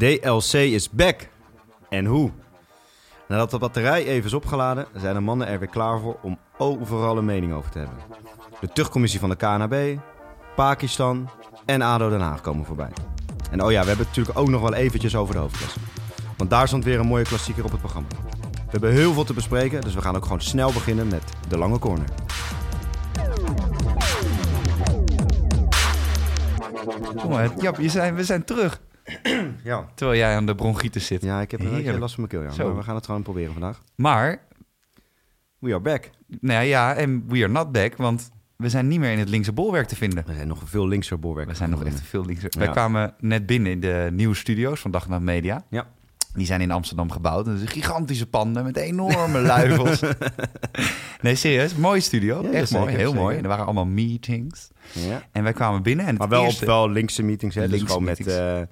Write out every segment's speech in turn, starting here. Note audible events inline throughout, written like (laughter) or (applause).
DLC is back. En hoe? Nadat de batterij even is opgeladen, zijn de mannen er weer klaar voor om overal een mening over te hebben. De tuchtcommissie van de KNAB, Pakistan en ADO Den Haag komen voorbij. En oh ja, we hebben het natuurlijk ook nog wel eventjes over de hoofdklasse. Want daar stond weer een mooie klassieker op het programma. We hebben heel veel te bespreken, dus we gaan ook gewoon snel beginnen met de lange corner. Maar, Jap, zijn, we zijn terug. (clears throat) Ja, Terwijl jij aan de bronchitis zit. ja ik heb een beetje last van mijn keel, ja. Maar we gaan het gewoon proberen vandaag. Maar, We are back. nou ja, en we are not back, want we zijn niet meer in het linkse bolwerk te vinden. We zijn nog veel linkser bolwerk. We zijn nog echt veel linkser. Wij Ja. kwamen net binnen in de nieuwe studio's van Dag en Nacht Media. Ja. Die zijn in Amsterdam gebouwd. Dat is een gigantische panden met enorme (laughs) luifels. nee, serieus. Mooie studio. Ja, Echt zeker, mooi. Heel zeker. mooi. Er waren allemaal meetings. Ja. En wij kwamen binnen. En Maar wel eerste... op wel linkse meetings, hè? Dus Linkse gewoon met meetings.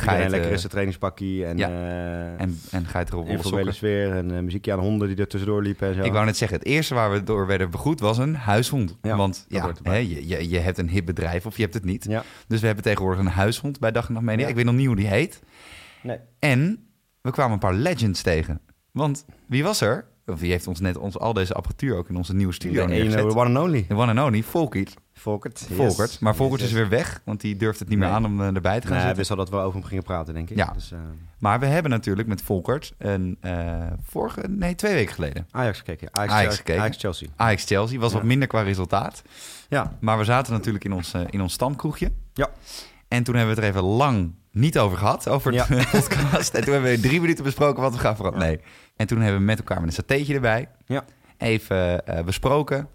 Iedereen je lekker in zijn trainingspakkie en, Ja. eh En, en sokken. sfeer en eh, muziekje aan honden die er tussendoor liepen en zo. Ik wou net zeggen, het eerste waar we door werden begroet was een huishond. Ja, Want ja, hè, je, je, je hebt een hip bedrijf of je hebt het niet. Ja. Dus we hebben tegenwoordig een huishond bij Dag en Nacht Media. Ja. Ik weet nog niet hoe die heet. Nee. En we kwamen een paar legends tegen. Want wie was er? Wie heeft ons net ons, al deze apparatuur ook in onze nieuwe studio De neergezet? one and only. De one and only, Volkert. Volkert. Yes. Volkert. Maar Volkert Yes, is weer weg, want die durft het niet meer aan om eh, erbij te gaan Nee, zitten. wisten al dat we over hem gingen praten, denk ik. Ja. Dus, eh, Maar we hebben natuurlijk met Volkert een eh, vorige, nee, twee weken geleden. Ajax gekeken. Ajax, Ajax Ajax, gekeken. Ajax Chelsea. Ajax Chelsea was Ja. wat minder qua resultaat. Ja. Maar we zaten natuurlijk in ons, in ons stamkroegje. Ja. En toen hebben we het er even lang niet over gehad, over de (laughs) podcast. En toen hebben we drie minuten besproken wat we gaan veranderen. Nee. En toen hebben we met elkaar met een satéetje erbij Ja. even eh, besproken.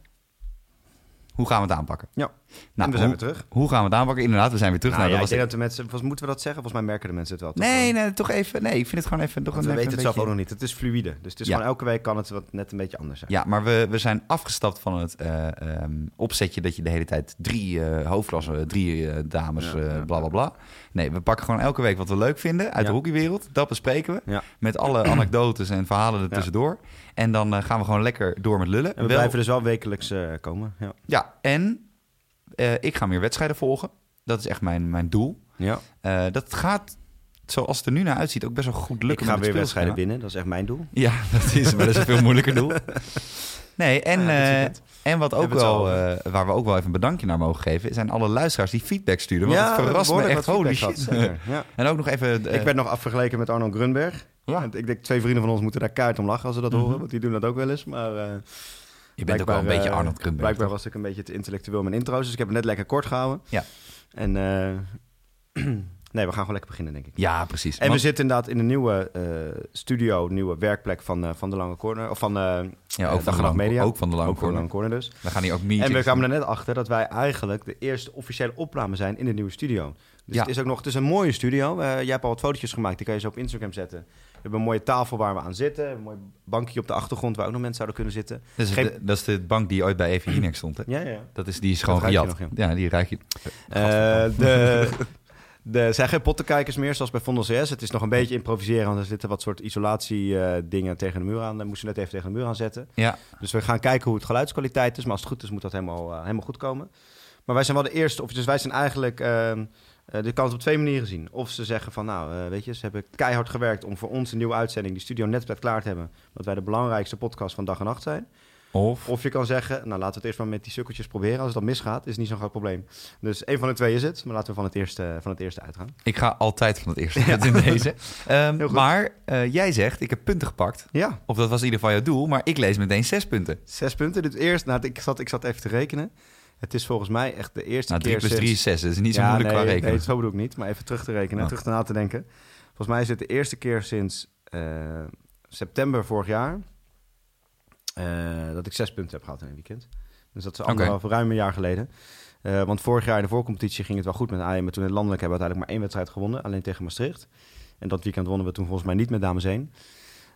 Hoe gaan we het aanpakken? Ja. Nou, en we zijn hoe, weer terug. hoe gaan we het aanpakken? Inderdaad, we zijn weer terug. Nou, Nou, ja, ik denk was dat de mensen... volgens- Moeten we dat zeggen? Volgens mij merken de mensen het wel. toch Nee, gewoon. nee, toch even. Nee, ik vind het gewoon even. Toch we even weten het zelf ook nog niet. Het is fluïde. Dus het is Ja. gewoon elke week kan het wat net een beetje anders zijn. Ja, maar we, we zijn afgestapt van het eh, ehm, opzetje dat je de hele tijd drie eh hoofdklassen, drie eh, dames, Ja, ja, bla bla bla. Nee, we pakken gewoon elke week wat we leuk vinden uit de hockeywereld. Dat bespreken we. Met alle (clears throat) anekdotes en verhalen er tussendoor. En dan gaan we gewoon lekker door met lullen. En we Wel- blijven dus wel wekelijks komen. Ja. Ja, en eh, ik ga meer wedstrijden volgen. Dat is echt mijn, mijn doel. ja. Eh, dat gaat, zoals het er nu naar uitziet, ook best wel goed Ik lukken. ga met het weer wedstrijden winnen. Dat is echt mijn doel. Ja, dat is, maar dat is een veel moeilijker doel. (laughs) Nee, en, Ja, eh, en wat ook het wel, waar we ook wel even een bedankje naar mogen geven, zijn alle luisteraars die feedback sturen. Want het we hebben verrast me echt, holy shit. Ja. (laughs) En ook nog even... Ik werd nog afvergeleken met Arno Grunberg. Ja. En Ik denk, twee vrienden van ons moeten daar kaart om lachen als ze dat Mhm. horen. Want die doen dat ook wel eens. Maar je bent ook wel een beetje eh, Arnold Krumberg. Blijkbaar toch? was ik een beetje te intellectueel in mijn intro's. Dus ik heb het net lekker kort gehouden. Ja. En eh, (clears throat) nee, we gaan gewoon lekker beginnen, denk ik. Ja, precies. En we zitten inderdaad in de nieuwe eh, studio, nieuwe werkplek van, van de Lange Corner. Of van ja, ook, van Media. ook van de Lange Ook van de Corner. Lange Corner dus. We gaan hier ook meetings En we kwamen er net achter dat wij eigenlijk de eerste officiële opname zijn in de nieuwe studio. Dus Ja. het is ook nog, het is een mooie studio. Eh, jij hebt al wat fotootjes gemaakt, die kan je zo op Instagram zetten. We hebben een mooie tafel waar we aan zitten, een mooi bankje op de achtergrond waar ook nog mensen zouden kunnen zitten. Dat is, Geen- de, dat is de bank die ooit bij Even Jinek stond. Hè? Ja, ja. Dat is, die is gewoon gejat. ja. die ruik je. Eh, de, (laughs) de, er zijn geen pottenkijkers meer, zoals bij Vondel CS. Het is nog een beetje improviseren, want er zitten wat soort isolatie eh, dingen tegen de muur aan. Daar moesten we net even tegen de muur aan zetten. Ja, Dus we gaan kijken hoe het geluidskwaliteit is. Maar als het goed is, moet dat helemaal, eh, helemaal goed komen. Maar wij zijn wel de eerste, of dus wij zijn eigenlijk... eh, dit kan het op twee manieren zien. Of ze zeggen van, nou, eh, weet je, ze hebben keihard gewerkt... om voor ons een nieuwe uitzending, die studio net klaar te hebben. Dat wij de belangrijkste podcast van dag en nacht zijn. of... Of je kan zeggen, nou, laten we het eerst maar met die sukkeltjes proberen. Als het dan misgaat, is niet zo'n groot probleem. Dus één van de twee is het. Maar laten we van het eerste, van het eerste uitgaan. Ik ga altijd van het eerste uit in deze. (laughs) Ehm, maar eh, jij zegt, ik heb punten gepakt. Ja, Of dat was in ieder geval jouw doel, maar ik lees meteen zes punten. zes punten. Dit eerst, nou, ik, zat, ik zat even te rekenen. Het is volgens mij echt de eerste Nou, 3 keer plus 3 sinds- is 6, dat is niet zo Ja, moeilijk nee, qua rekenen. Nee, zo bedoel ik niet. Maar even terug te rekenen, Oh. terug te na te denken. Volgens mij is het de eerste keer sinds eh, september vorig jaar... eh, dat ik zes punten heb gehad in een weekend. Dus dat is anderhalf, ruim een jaar geleden. Eh, want vorig jaar in de voorcompetitie ging het wel goed met AM. Maar toen in het landelijk hebben we uiteindelijk maar één wedstrijd gewonnen. Alleen tegen Maastricht. En dat weekend wonnen we toen volgens mij niet met dames 1.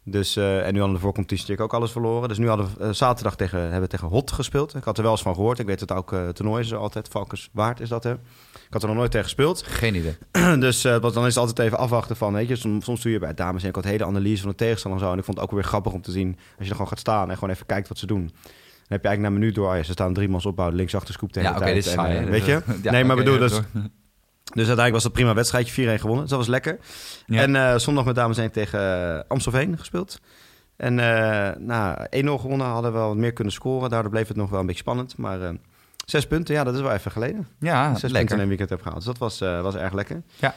Dus, eh, en nu hadden we de voorcompetitie natuurlijk ook alles verloren. Dus nu hadden we eh, zaterdag tegen, hebben we tegen Hot gespeeld. Ik had er wel eens van gehoord. Ik weet het ook, uh, toernooi is er altijd. Valkenswaard is dat, hè? Ik had er nog nooit tegen gespeeld. Geen idee. (clears throat) dus uh, dan is het altijd even afwachten van, weet je, soms, soms doe je bij dames en ik had hele analyse van de tegenstander en zo. En ik vond het ook weer grappig om te zien, als je er gewoon gaat staan en gewoon even kijkt wat ze doen. Dan heb je eigenlijk na een minuut door, oh ja, ze staan drie mans opbouwen, linksachter scoop hele Ja, oké, tijd. dit is En, saai. weet je? (laughs) Ja, nee, maar oké, bedoel, dus. Dus uiteindelijk was dat prima wedstrijdje, 4-1 gewonnen. Dus dat was lekker. Ja. En eh, zondag met dames 1 tegen uh, Amstelveen gespeeld. En uh, nou, 1-0 gewonnen, hadden we wel wat meer kunnen scoren. Daardoor bleef het nog wel een beetje spannend. Maar zes punten, ja, dat is wel even geleden. Ja, zes lekker. punten in een weekend heb gehaald. Dus dat was, was erg lekker. Ja.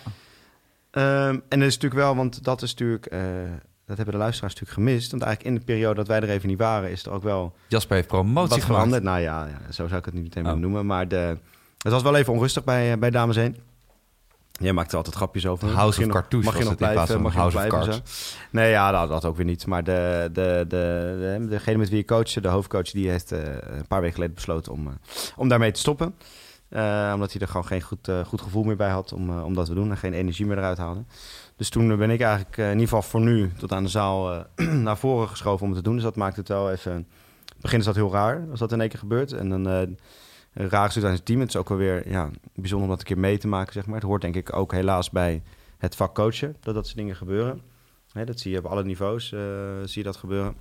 Um, en dat is natuurlijk wel, want dat is natuurlijk... dat hebben de luisteraars natuurlijk gemist. Want eigenlijk in de periode dat wij er even niet waren... is er ook wel... Jasper heeft promotie veranderd. Nou ja, ja, zo zou ik het niet meteen oh. noemen. Maar de, het was wel even onrustig bij, bij Dames 1. Jij maakt er altijd grapjes over. House of Cartouche mag je nog blijven, mag je nog blijven zo. Nee, ja, dat, dat ook weer niet. Maar de, de, de, de, degene met wie je coachte, de hoofdcoach, die heeft uh, een paar weken geleden besloten om, uh, om daarmee te stoppen. Uh, omdat hij er gewoon geen goed, goed gevoel meer bij had om, om dat te doen en geen energie meer eruit haalde. Dus toen ben ik eigenlijk in ieder geval voor nu tot aan de zaal (clears throat) naar voren geschoven om het te doen. Dus dat maakt het wel even... In het begin is dat heel raar als dat in één keer gebeurt. En dan raar aan het team. Het is ook wel weer ja, bijzonder om dat een keer mee te maken, zeg maar. Het hoort denk ik ook helaas bij het vak coachen, dat dat soort dingen gebeuren. Hè, dat zie je op alle niveaus, uh, zie je dat gebeuren.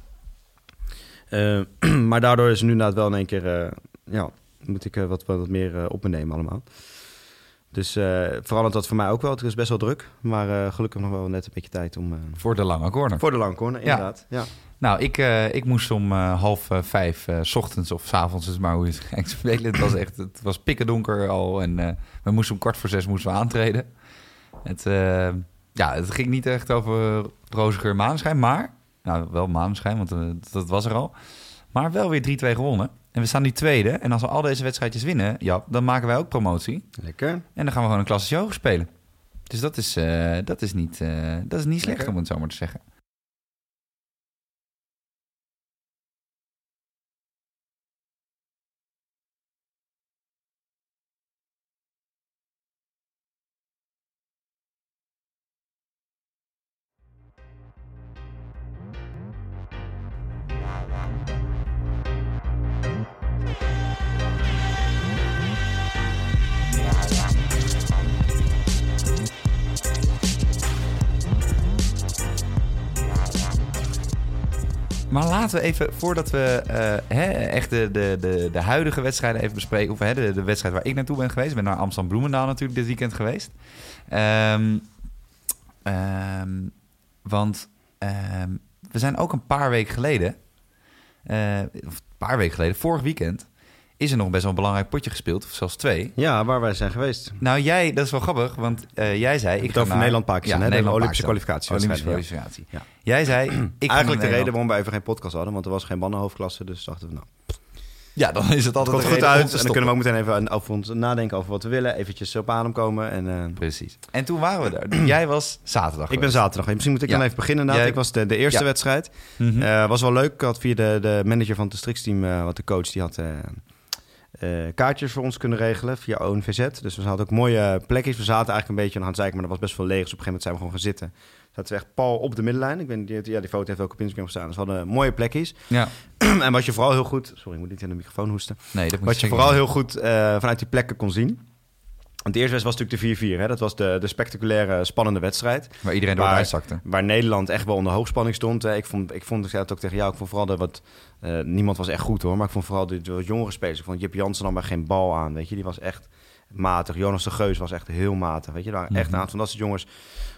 Uh, (clears throat) maar daardoor is nu inderdaad wel in één keer, uh, ja, moet ik wat, wat meer op me nemen allemaal. Dus verandert dat voor mij ook wel. Het is best wel druk, maar gelukkig nog wel net een beetje tijd om... voor de lange corner. Voor de lange corner, inderdaad, ja. ja. Nou, ik, uh, ik moest om uh, half uh, vijf, s ochtends of s avonds, is maar hoe je het (laughs) spelen. Het was echt, het was pikken donker al en we moesten om kwart voor zes moesten we aantreden. Het, ja, het ging niet echt over roze maanschijn, maar, nou wel maanschijn, want dat was er al. Maar wel weer 3-2 gewonnen. En we staan nu tweede. En als we al deze wedstrijdjes winnen, ja, dan maken wij ook promotie. Lekker. En dan gaan we gewoon een klasse spelen. Dus dat is, dat is, niet, dat is niet slecht, om het zo maar te zeggen. We even, voordat we uh, hè, echt de, de, de, huidige wedstrijden even bespreken... of hè, de, wedstrijd waar ik naartoe ben geweest... ik ben naar Amsterdam-Bloemendaal natuurlijk dit weekend geweest. Um, um, want um, we zijn ook een paar weken geleden... Uh, of een paar weken geleden, vorig weekend... is er nog best wel een belangrijk potje gespeeld, of zelfs twee. Ja, waar wij zijn geweest. Nou, jij, dat is wel grappig, want uh, jij zei... Ik ga over Nederland-Pakistan, ja, hè? Nederland, de Olympische kwalificatie. Olympische kwalificatie. Ja. Jij zei... Ik Eigenlijk de reden waarom we even geen podcast hadden, want er was geen mannenhoofdklasse, dus dachten we nou... Ja, dan is het altijd het goed uit. En dan kunnen we ook meteen even over ons nadenken over wat we willen. Eventjes op adem komen. En, uh... Precies. En toen waren we daar. (clears throat) Jij was zaterdag. Ik ben zaterdag. Misschien moet ik ja. dan even beginnen. Jij... Ik was de, de eerste ja. wedstrijd. Mm -hmm. uh, was wel leuk. Ik had via de, de manager van het districtsteam, uh, wat de coach, die had uh, kaartjes voor ons kunnen regelen via ONVZ. Dus we hadden ook mooie plekjes. We zaten eigenlijk een beetje aan het zeiken, maar er was best veel leeg. Dus op een gegeven moment zijn we gewoon gaan zitten. Zaten we echt pal op de middenlijn. Ik ben, die, ja, die foto heeft ook op Instagram gestaan. Dus we hadden mooie plekjes. Ja. (clears throat) en wat je vooral heel goed... Sorry, ik moet niet in de microfoon hoesten. Nee, dat moet wat je vooral heel goed uh, vanuit die plekken kon zien... Want de eerste wedstrijd was natuurlijk de 4-4. Dat was de, de spectaculaire, spannende wedstrijd. Waar iedereen door zakte. Waar Nederland echt wel onder hoogspanning stond. Ik vond, ik vond ik zei het ook tegen jou, ik vond vooral de wat... Uh, niemand was echt goed hoor, maar ik vond vooral de, de jongere spelers. Ik vond Jip Jansen dan maar geen bal aan, weet je. Die was echt matig. Jonas de Geus was echt heel matig, weet je. Daar waren echt een aantal van dat soort jongens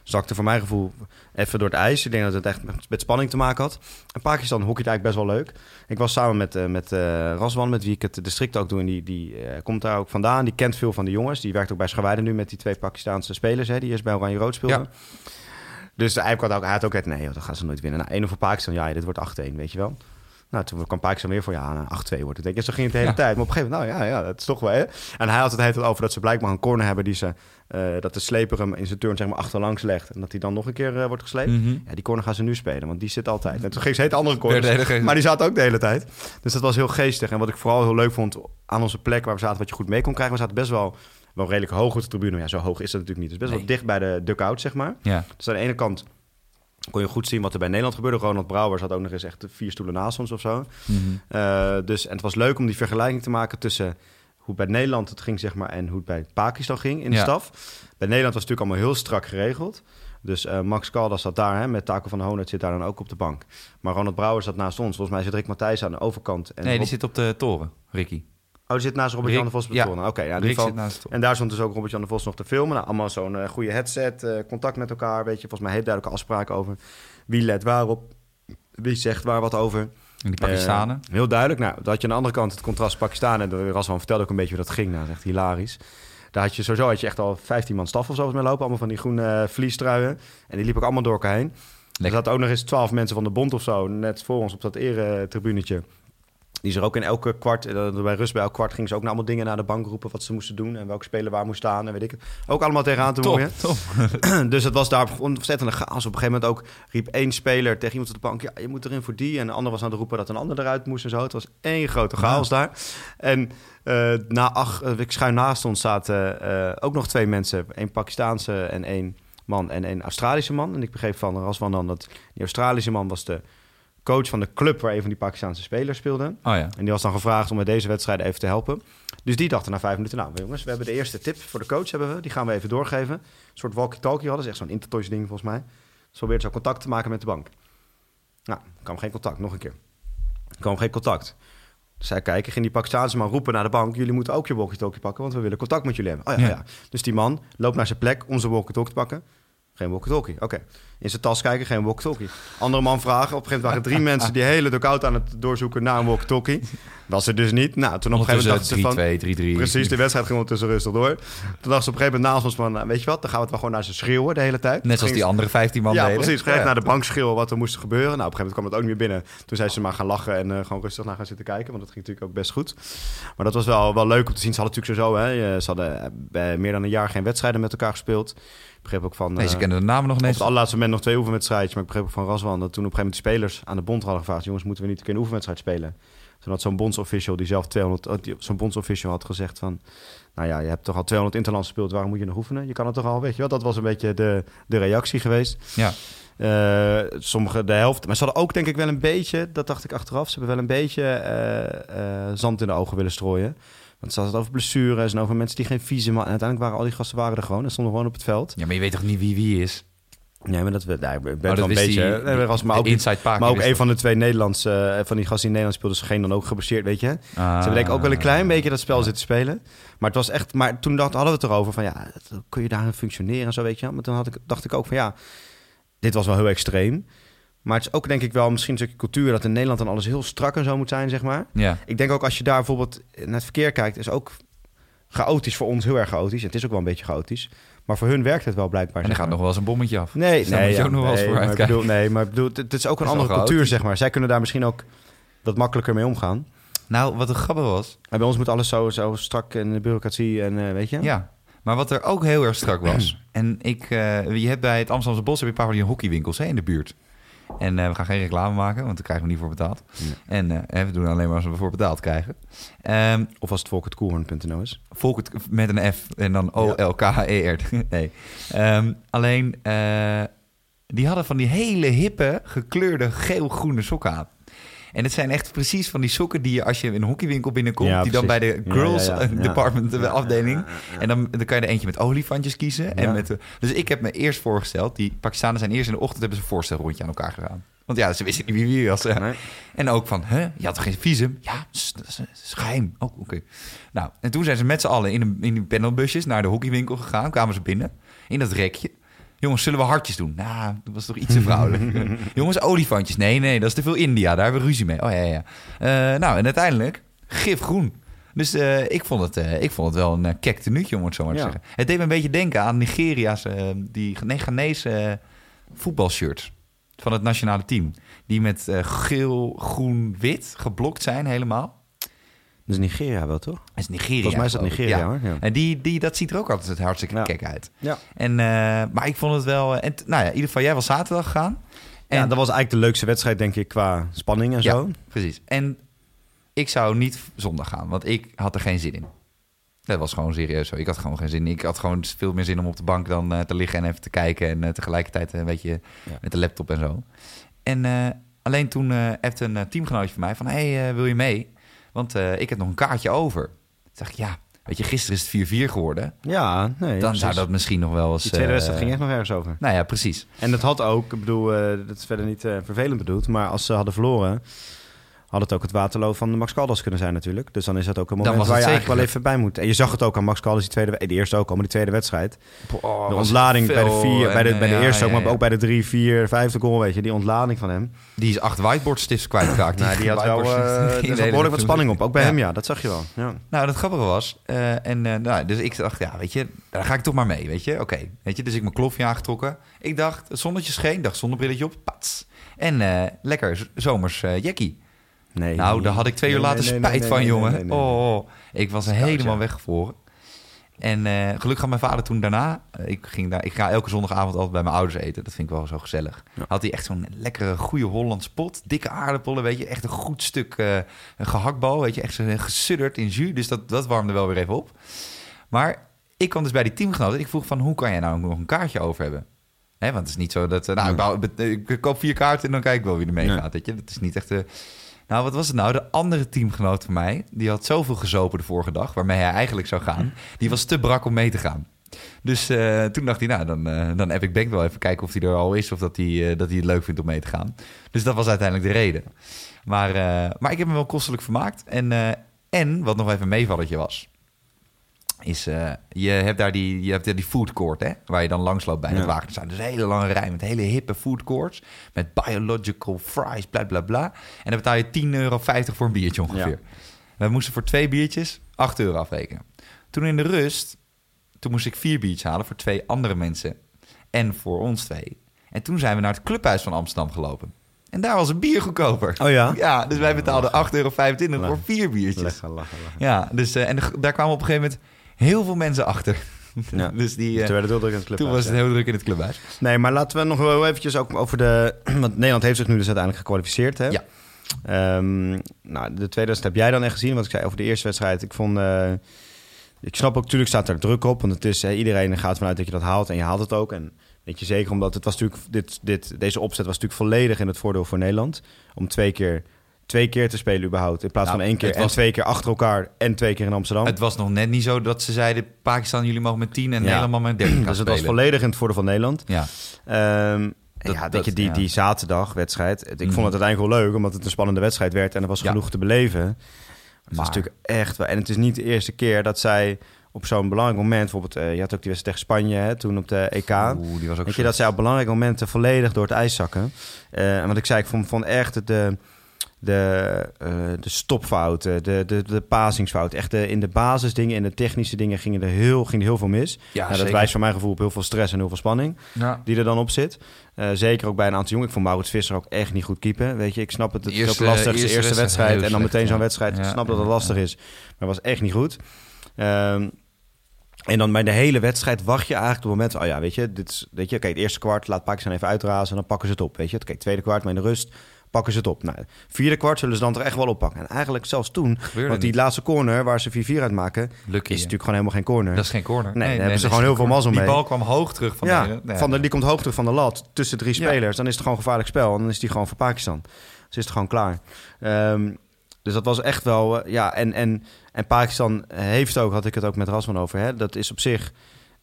zakte voor mijn gevoel even door het ijs. Ik denk dat het echt met, met spanning te maken had. En Pakistan hockeyt eigenlijk best wel leuk. Ik was samen met, uh, met uh, Raswan, met wie ik het district ook doe. En die, die uh, komt daar ook vandaan. Die kent veel van de jongens. Die werkt ook bij Schawijden nu met die twee Pakistaanse spelers. Hè, die eerst bij Oranje Rood speelden. Ja. Dus eigenlijk had ook, hij had ook het, nee, joh, dat gaan ze nooit winnen. Nou, 1 voor Pakistan, ja, dit wordt 8-1, weet je wel. Nou, toen kwam Pakistan weer voor, ja, 8-2 wordt het. Denk ik. Zo ging het de hele ja. tijd. Maar op een gegeven moment, nou ja, ja, dat is toch wel. Hè? En hij had het hele tijd over dat ze blijkbaar een corner hebben die ze, uh, dat de sleper hem in zijn turn zeg maar achterlangs legt. En dat hij dan nog een keer uh, wordt gesleept. Mhm. Mm -hmm. Ja, die corner gaan ze nu spelen, want die zit altijd. En toen ging ze heet andere corners, maar die zaten ook de hele tijd. Dus dat was heel geestig. En wat ik vooral heel leuk vond aan onze plek waar we zaten, wat je goed mee kon krijgen, we zaten best wel wel redelijk hoog op de tribune. Ja, zo hoog is dat natuurlijk niet. Dus best nee. wel dicht bij de dugout, zeg maar. Ja. Dus aan de ene kant kon je goed zien wat er bij Nederland gebeurde. Ronald Brouwer zat ook nog eens echt vier stoelen naast ons of zo. Mm -hmm. uh, dus, en het was leuk om die vergelijking te maken tussen hoe bij Nederland het ging, zeg maar, en hoe het bij Pakistan ging in de Ja. staf. Bij Nederland was het natuurlijk allemaal heel strak geregeld. Dus eh, Max Caldas zat daar, hè, met Taco van de Honert zit daar dan ook op de bank. Maar Ronald Brouwer zat naast ons. Volgens mij zit Rick Matthijs aan de overkant. En Nee, die zit op de toren, Ricky. Oh, die zit naast Robert-Jan de Vos op de. Oké, ja, in ieder geval. En daar stond dus ook Robert-Jan de Vos nog te filmen. Nou, allemaal zo'n eh, goede headset, eh, contact met elkaar, weet je. Volgens mij heel duidelijke afspraken over wie let waarop, wie zegt waar wat over. En die Pakistanen. Eh, heel duidelijk. Nou, dan had je aan de andere kant het contrast Pakistan. En de Raswan vertelde ook een beetje hoe dat ging. Nou, dat is echt hilarisch. Daar had je sowieso had je echt al 15 man staf of zo mee lopen. Allemaal van die groene vliestruien. En die liepen ook allemaal door elkaar heen. Er Lekker. zaten ook nog eens 12 mensen van de bond of zo. Net voor ons op dat eretribunetje. Die is er ook in elke kwart, eh, bij rust bij elk kwart, gingen ze ook naar allemaal dingen naar de bank roepen wat ze moesten doen en welke speler waar moest staan en weet ik het. Ook allemaal tegenaan te Top, top. (clears throat) dus het was daar ontzettende chaos. Op een gegeven moment ook riep één speler tegen iemand op de bank... ja, je moet erin voor die. En de ander was aan het roepen dat een ander eruit moest en zo. Het was één grote chaos daar. En eh, na acht, eh, ik schuin naast ons zaten ook nog twee mensen. één Pakistaanse en één man en één Australische man. En ik begreep van Raswan dan dat die Australische man was de coach van de club... waar een van die Pakistaanse spelers speelde. Oh ja. En die was dan gevraagd om met deze wedstrijden even te helpen. Dus die dachten na vijf minuten, nou jongens, we hebben de eerste tip voor de coach, hebben we. Die gaan we even doorgeven. Een soort walkie-talkie hadden, is echt zo'n Intertoys ding volgens mij. Dus probeerde zo contact te maken met de bank. Nou, kwam geen contact, nog een keer. kwam geen contact. Dus zij kijken, ging die Pakistaanse man roepen naar de bank... jullie moeten ook je walkie-talkie pakken, want we willen contact met jullie hebben. Oh ja, Ja. ja. Dus die man loopt naar zijn plek om zijn walkie-talkie te pakken. Geen walkie-talkie, oké. In zijn tas kijken, geen walkie-talkie. Andere man vragen. Op een gegeven moment waren drie mensen die hele dugout aan het doorzoeken naar een walkie-talkie. Was er dus niet. Nou, toen op een gegeven moment dachten ze van... 3-2, 3-3. Precies, de wedstrijd ging ondertussen rustig door. Toen dachten ze op een gegeven moment naast ons van... nou, weet je wat, dan gaan we het wel gewoon naar ze schreeuwen de hele tijd. Net zoals die andere 15 man ja, deden. precies. Gelijk Ja. naar de bank schreeuwen wat er moest gebeuren. Nou, op een gegeven moment kwam het ook niet meer binnen. Toen zei ze maar gaan lachen en eh, gewoon rustig naar gaan zitten kijken. Want dat ging natuurlijk ook best goed. Maar dat was wel, wel leuk om te zien. Ze hadden natuurlijk sowieso... Hè, eh, ze hadden eh, meer dan een jaar geen wedstrijden met elkaar gespeeld. Ik begreep ook van... Nee, ze eh, kennen de namen nog op niet. het allerlaatste moment nog twee oefenwedstrijdjes. Maar ik begreep ook van Raswan dat toen op een gegeven moment de spelers aan de bond hadden gevraagd... jongens, moeten we niet een keer een oefenwedstrijd spelen? Toen had zo'n bondsofficial die zelf 200... oh, die- Zo'n bondsofficial had gezegd van... Nou ja, je hebt toch al 200 interlands gespeeld, waarom moet je nog oefenen? Je kan het toch al, weet je wel? Dat was een beetje de, de reactie geweest. Ja. Eh, sommige de helft. Maar ze hadden ook denk ik wel een beetje, dat dacht ik achteraf, ze hebben wel een beetje eh, zand in de ogen willen strooien. Want ze hadden het over blessures en over mensen die geen visum hadden. En uiteindelijk waren al die gasten waren er gewoon en stonden gewoon op het veld. ja, maar je weet toch niet wie wie is? Nee, maar dat we, nou, ik ben Oh, dat een beetje. die- was, maar ook, Inside Park. maar ook een van de twee Nederlandse, eh, van die gasten in Nederland speelden, ze geen dan ook geblesseerd, weet je. Ze Ah. hebben denk ik ook wel een klein beetje dat spel zitten spelen. Maar het was echt. Maar toen dacht, hadden we het erover van ja, kun je daarin functioneren en zo, weet je. Maar toen had ik, dacht ik ook van ja, dit was wel heel extreem. Maar het is ook denk ik wel misschien een stukje cultuur dat in Nederland dan alles heel strak en zo moet zijn, zeg maar. Ja. Ik denk ook als je daar bijvoorbeeld naar het verkeer kijkt, is ook chaotisch voor ons heel erg chaotisch. Het is ook wel een beetje chaotisch. Maar voor hun werkt het wel blijkbaar. En er gaat nog wel eens een bommetje af. Nee, Dus nee, moet je ja, ook nog wel eens nee, voor maar bedoel, nee, maar bedoel, het, is ook een is andere cultuur, chaotisch. zeg maar. Zij kunnen daar misschien ook wat makkelijker mee omgaan. Nou, wat een grappig was. En bij ons moet alles zo, zo strak en de bureaucratie en eh, weet je. Ja. Maar wat er ook heel erg strak was. (clears throat) en ik, eh, je hebt bij het Amsterdamse Bos heb je een paar van die hockeywinkels hè, in de buurt. En eh, we gaan geen reclame maken, want daar krijgen we niet voor betaald. Nee. En eh, we doen alleen maar als we ervoor betaald krijgen. Ehm Of als het volkertkoelhoorn.nl is. Volk het met een F en dan O-L-K-E-R. (laughs) nee. Ehm, alleen, eh, die hadden van die hele hippe, gekleurde geel-groene sokken aan. En het zijn echt precies van die sokken die je als je in een hockeywinkel binnenkomt... Ja, die dan bij de girls ja, ja. eh, department Ja, afdeling... En dan, dan kan je er eentje met olifantjes kiezen. En met de, dus ik heb me eerst voorgesteld... die Pakistanen zijn eerst in de ochtend... hebben ze een voorstelrondje aan elkaar gedaan. Want ja, ze wisten niet wie wie was. Nee. En ook van, hè, je had toch geen visum? Ja, dat is, dat is geheim. Oh, oké. Nou, en toen zijn ze met z'n allen in, een, in die panelbusjes naar de hockeywinkel gegaan. Kwamen ze binnen, in dat rekje. Jongens, zullen we hartjes doen? Nou, dat was toch iets te vrouwelijk. (laughs) Jongens, olifantjes. Nee, nee, dat is te veel India. Daar hebben we ruzie mee. Oh ja, ja. Eh, nou, en uiteindelijk gifgroen. Dus eh, ik, vond het, eh, ik vond het wel een uh, kek tenuutje, om het zo maar te Ja. zeggen. Het deed me een beetje denken aan Nigeria's, die nee, Ghanese voetbalshirts van het nationale team. Die met geel, groen, wit geblokt zijn helemaal. Dat is Nigeria wel, toch? Dat is Nigeria. Volgens mij is dat. Nigeria, Ja. hoor. Ja. En die, die, dat ziet er ook altijd hartstikke Ja. kek uit. Ja. En, eh, maar ik vond het wel... eh, En, nou ja, in ieder geval, jij was zaterdag gegaan. En, ja, dat was eigenlijk de leukste wedstrijd, denk ik, qua spanning en Ja. zo. Precies. En ik zou niet zondag gaan, want ik had er geen zin in. Dat was gewoon serieus zo. Ik had gewoon geen zin. Ik had gewoon veel meer zin om op de bank dan eh, te liggen en even te kijken. En tegelijkertijd een beetje met de laptop en zo. En alleen toen heeft een teamgenootje van mij van... hey, wil je mee? Want eh, ik heb nog een kaartje over. Toen dacht ik, ja, weet je, gisteren is het 4-4 geworden. Ja, nee. dan zou dat misschien nog wel eens... Die tweede eh, wedstrijd ging echt nog ergens over. Nou ja, precies. En dat had ook, ik bedoel, eh, dat is verder niet eh, vervelend bedoeld, maar als ze hadden verloren, had het ook het waterloo van Max Caldas kunnen zijn natuurlijk. Dus dan is dat ook een moment waar je het eigenlijk wel zeker. even bij moet. En je zag het ook aan Max Caldas, die tweede, de eerste ook al, maar die tweede wedstrijd. Oh, de ontlading bij de, vier, bij de, bij de ja, eerste ook, maar ook bij de drie, vier, vijfde goal, weet je. Die ontlading van hem. Die is acht whiteboardstift kwijtgeraakt. Nou, die had wel, eh, (laughs) die zat hele behoorlijk wat spanning op. Ook bij hem, ja. Dat zag je wel. Ja. Nou, dat grappige was. eh, en, eh, nou, dus ik dacht, ja, weet je, daar ga ik toch maar mee, weet je. Oké, weet je, dus ik mijn klofje aangetrokken. Ik dacht, het zonnetje scheen, dacht zonnebrilletje op, pats. En eh, lekker zomers eh jackie. Nee. Nou, daar had ik twee uur Nee, later nee, spijt van, jongen. Oh, ik was Scout, helemaal ja. weggevroren. En eh, gelukkig had mijn vader toen daarna... eh, Ik, ging daar, ik ga elke zondagavond altijd bij mijn ouders eten. Dat vind ik wel zo gezellig. Ja. Had hij echt zo'n lekkere, goede Hollands pot. Dikke aardappelen, weet je. Echt een goed stuk een gehaktbal, weet je. Echt zo gesudderd in jus. Dus dat, dat warmde wel weer even op. Maar ik kwam dus bij die teamgenoten. Ik vroeg van, hoe kan jij nou nog een kaartje over hebben? Hè, want het is niet zo dat... Nou, ik, bouw- ik koop vier kaarten en dan kijk ik wel wie er meegaat, Nee. weet je. Dat is niet echt... nou, wat was het nou? De andere teamgenoot van mij, die had zoveel gezopen de vorige dag, waarmee hij eigenlijk zou gaan, die was te brak om mee te gaan. Dus eh, toen dacht hij, nou, dan, eh dan Epic Bank wel even kijken of hij er al is of dat hij, eh, dat hij het leuk vindt om mee te gaan. Dus dat was uiteindelijk de reden. Maar, maar ik heb me wel kostelijk vermaakt. En, en wat nog even een meevalletje was, is eh, je hebt daar die, je hebt daar die food court, hè, waar je dan langs loopt bij het Ja. wagen. Er zijn dus een hele lange rij met hele hippe food courts, met biological fries, bla bla bla. En dan betaal je 10,50 euro voor een biertje ongeveer. We moesten voor twee biertjes 8 euro afrekenen. Toen in de rust, toen moest ik vier biertjes halen voor twee andere mensen en voor ons twee. En toen zijn we naar het clubhuis van Amsterdam gelopen. En daar was een bier goedkoper. Oh ja? Ja, dus wij betaalden 8,25 euro voor vier biertjes. Lachen, lachen, lachen. Ja, dus, eh, en de- daar kwamen op een gegeven moment heel veel mensen achter. Ja. (laughs) dus die, eh, Toen werd het heel druk in het clubhuis, toen was het heel druk in het clubhuis. Nee, maar laten we nog wel eventjes ook over de... (clears throat) Want Nederland heeft zich nu dus uiteindelijk gekwalificeerd, hè? Ja. Ehm, nou, de tweede wedstrijd heb jij dan echt gezien. Wat ik zei over de eerste wedstrijd. Ik vond... eh, ik snap ook, natuurlijk staat er druk op. Want het is, iedereen gaat vanuit dat je dat haalt. En je haalt het ook. En weet je zeker, omdat het was natuurlijk... Dit, dit, deze opzet was natuurlijk volledig in het voordeel voor Nederland. Om twee keer, twee keer te spelen überhaupt. In plaats Nou, van één keer. het En was- twee keer achter elkaar. En twee keer in Amsterdam. Het was nog net niet zo dat ze zeiden... Pakistan, jullie mogen met 10 en Ja. Nederland met 13 gaan dus het was volledig in het voordeel van Nederland. Ja, Ehm, Dat- ja, dat- je, die, ja. die zaterdagwedstrijd. het- Ik Mhm. vond het uiteindelijk wel leuk, omdat het een spannende wedstrijd werd en er was Ja. genoeg te beleven. Het was Maar- natuurlijk echt wel. En het is niet de eerste keer dat zij op zo'n belangrijk moment, bijvoorbeeld, eh, je had ook die wedstrijd tegen Spanje hè, toen op de EK. Oeh, die was ook Weet je, dat zij op belangrijke momenten volledig door het ijs zakken. Eh, en wat ik zei, ik vond, vond echt de, de, eh, de stopfouten, de, de, de pasingsfouten. Echt de, in de basisdingen, in de technische dingen gingen er heel, ging er heel veel mis. Ja, Nou, dat zeker. wijst van mijn gevoel op heel veel stress en heel veel spanning Ja. die er dan op zit. Eh, zeker ook bij een aantal jongen. Ik vond Maurits Visser ook echt niet goed keepen. Weet je, ik snap het. Het is Eerste- ook lastig. Zijn eerste eerste wedstrijd en dan meteen zo'n ja. wedstrijd. Ik Ja, snap dat het lastig ja. is. Maar was echt niet goed. Ehm, en dan bij de hele wedstrijd wacht je eigenlijk op het moment... van, Oh ja, weet je, dit is, weet je, kijk, het eerste kwart laat Pakistan even uitrazen... en dan pakken ze het op, weet je. Kijk, tweede kwart, maar in de rust pakken ze het op. Nou, vierde kwart zullen ze dan toch echt wel oppakken. En eigenlijk zelfs toen, Gebeurde want die niet. laatste corner... waar ze 4-4 uit maken, is ja. natuurlijk gewoon helemaal geen corner. Dat is geen corner. Nee, daar hebben ze gewoon heel veel mazzel mee. Die bal kwam hoog terug van ja, de... nee, van de, die komt hoog terug van de lat tussen drie spelers. Dan is het gewoon gevaarlijk spel. En dan is die gewoon voor Pakistan. Dus is het gewoon klaar. Ehm, dus dat was echt wel... eh, ja, en, en, en Pakistan heeft ook, had ik het ook met Rasman over... Hè, dat is op zich...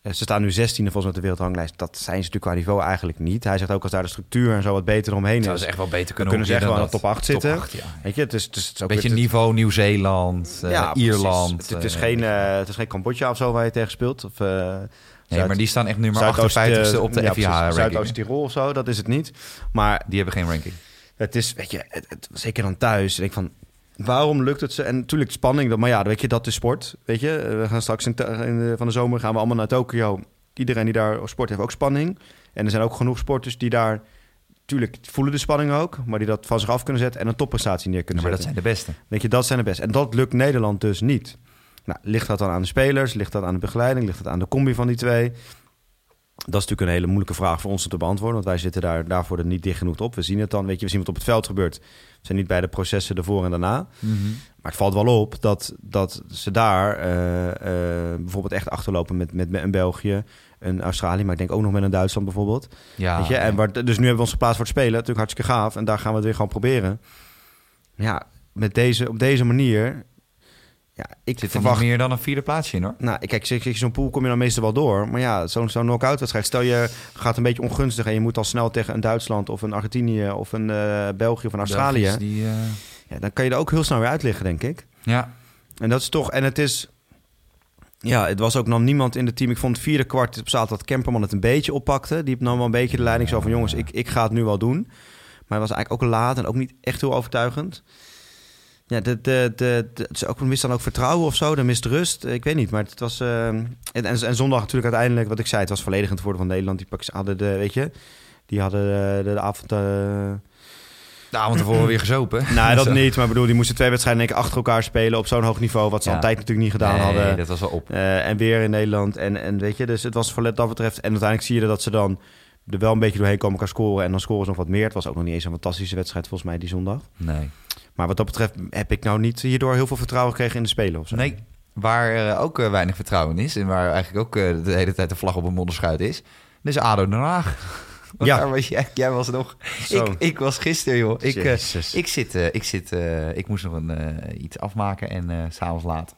eh, Ze staan nu 16e volgens mij op de wereldranglijst. Dat zijn ze natuurlijk qua niveau eigenlijk niet. Hij zegt ook als daar de structuur en zo wat beter omheen Zou is. echt wel beter kunnen kunnen ze echt wel aan de top 8 dan dat. zitten. Top 8, ja. Weet je, het is, het is, het is ook Beetje niveau Nieuw-Zeeland, eh, ja. Ierland. Het, het is eh, geen, het is geen Cambodja of zo waar je tegen speelt. Of, Nee, Zuid- maar die staan echt nummer Zuidoost- 58ste op de ja, FIH precies. ranking. Zuidoost-Tirol of zo, dat is het niet. Maar Die hebben geen ranking. het is, weet je, het, het- zeker dan thuis. Ik denk van, waarom lukt het ze? En natuurlijk spanning, maar ja, weet je, dat is sport. Weet je, we gaan straks in, te- in de, van de zomer gaan we allemaal naar Tokio. Iedereen die daar sport heeft ook spanning. En er zijn ook genoeg sporters die daar, natuurlijk voelen de spanning ook, maar die dat van zich af kunnen zetten en een topprestatie neer Ja, kunnen maar dat zetten. zijn de beste. Weet je, dat zijn de best. En dat lukt Nederland dus niet. Nou, ligt dat dan aan de spelers? Ligt dat aan de begeleiding? Ligt dat aan de combi van die twee? Dat is natuurlijk een hele moeilijke vraag voor ons om te beantwoorden. Want wij zitten daar, daarvoor er niet dicht genoeg op. We zien het dan, weet je, we zien wat op het veld gebeurt. We zijn niet bij de processen ervoor en daarna. Maar het valt wel op dat, dat ze daar eh, eh, bijvoorbeeld echt achterlopen met, met, met een België, een Australië, maar ik denk ook nog met een Duitsland bijvoorbeeld. Ja, Weet je? En waar, dus nu hebben we ons geplaatst voor het spelen. Natuurlijk hartstikke gaaf. En daar gaan we het weer gewoon proberen. Ja, met deze, op deze manier... Ja, ik zit er verwacht... niet meer dan een vierde plaatsje in, hoor. Nou, kijk, zo'n pool kom je dan meestal wel door. Maar ja, zo'n zo'n knock-out wedstrijd. Stel je gaat een beetje ongunstig en je moet al snel tegen een Duitsland of een Argentinië of een eh, België of een Australië. Belgisch, Die, eh, Ja, dan kan je er ook heel snel weer uit liggen, denk ik. Ja. En dat is toch... En het is... Ja, het was ook nog niemand in het team. Ik vond het vierde kwart op zaterdag dat Kemperman het een beetje oppakte. Die nam wel een beetje de leiding zo van... jongens, ik, ik ga het nu wel doen. Maar het was eigenlijk ook laat en ook niet echt heel overtuigend. Ja, de, de, de, de, het is ook, mist dan ook vertrouwen of zo. Dan mist rust. Ik weet niet, maar het was... eh, en, en, en zondag natuurlijk uiteindelijk, wat ik zei... het was volledig in het voordeel van Nederland. Die pakjes hadden de, weet je... Die hadden de, de, de avond... eh, De avond ervoor weer gezopen. (clears throat) nou, dat (laughs) niet. Maar ik bedoel, die moesten twee wedstrijden één keer achter elkaar spelen... op zo'n hoog niveau, wat ze Ja. altijd natuurlijk niet gedaan nee, hadden. dat was wel op. Eh, en weer in Nederland. En, en weet je, dus het was voor wat dat betreft... En uiteindelijk zie je dat ze dan er wel een beetje doorheen komen kan scoren. En dan scoren ze nog wat meer. Het was ook nog niet eens een fantastische wedstrijd volgens mij die zondag. Nee. Maar wat dat betreft heb ik nou niet hierdoor heel veel vertrouwen gekregen in de spelen of zo. Nee. Waar eh, ook eh, weinig vertrouwen is en waar eigenlijk ook eh, de hele tijd de vlag op een modderschuit is, is ADO Den Haag. Want (laughs) Ja. was jij, jij was nog. Ik, ik was gisteren, joh. Ik, ik, zit, ik, zit, ik moest nog een, iets afmaken en s'avonds laat.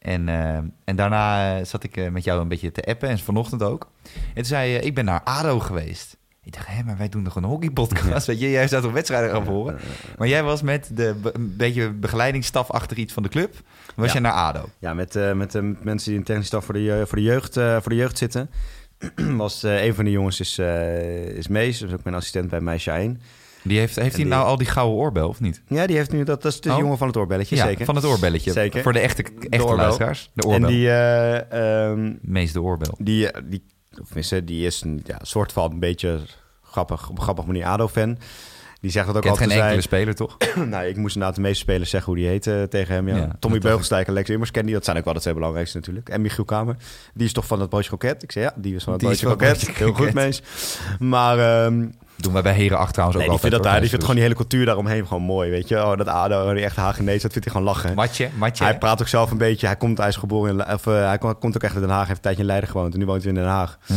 En, eh, en daarna eh, zat ik eh, met jou een beetje te appen en vanochtend ook. En toen zei je, ik ben naar ADO geweest. Ik dacht, hé, maar wij doen nog een hockeypodcast. Weet je, jij zou toch wedstrijden gaan volgen? Maar jij was met de be- een beetje begeleidingsstaf achter iets van de club. Was Ja. je naar ADO? Ja, met, eh, met de mensen die in technisch staf voor de, voor de, jeugd, voor de jeugd zitten. (clears throat) was een van de jongens is, is Mees. Dat is ook mijn assistent bij Meisje 1. Die heeft heeft hij die- nou al die gouden oorbel, of niet? Ja, die heeft nu... Dat, dat is de Oh. jongen van het oorbelletje, ja, zeker. van het oorbelletje. Zeker. Voor de echte, echte oorbel. luisteraars. De oorbel. En die... eh, ehm, Meest de oorbel. Die, eh, die, of die is een ja, soort van een beetje grappig, op een grappige manier ADO-fan. Die zegt dat ook Kent altijd. geen enkele speler, toch? (clears throat) nou, ik moest inderdaad de meeste spelers zeggen hoe die heet eh, tegen hem. Ja. Ja, Tommy dat Beugelsdijk en Lex Immers kennen die. Dat zijn ook wel de twee belangrijkste natuurlijk. En Michiel Kamer. Die is toch van het Broodje Kroket? Ik zei ja, die is van het Broodje Kroket. Broodje Heel goed. Mees. Maar ehm, Doen wij bij Heren 8 trouwens nee, ook die vindt, dat, altijd. daar, die vindt gewoon die hele cultuur daaromheen gewoon mooi. Weet je, oh, dat ADO, die echte Hagenees, dat vindt hij gewoon lachen. Matje, matje. Hij praat ook zelf een beetje. Hij komt, hij is geboren in, of, eh, hij komt ook echt uit Den Haag. Heeft een tijdje in Leiden gewoond en nu woont hij in Den Haag. Ja.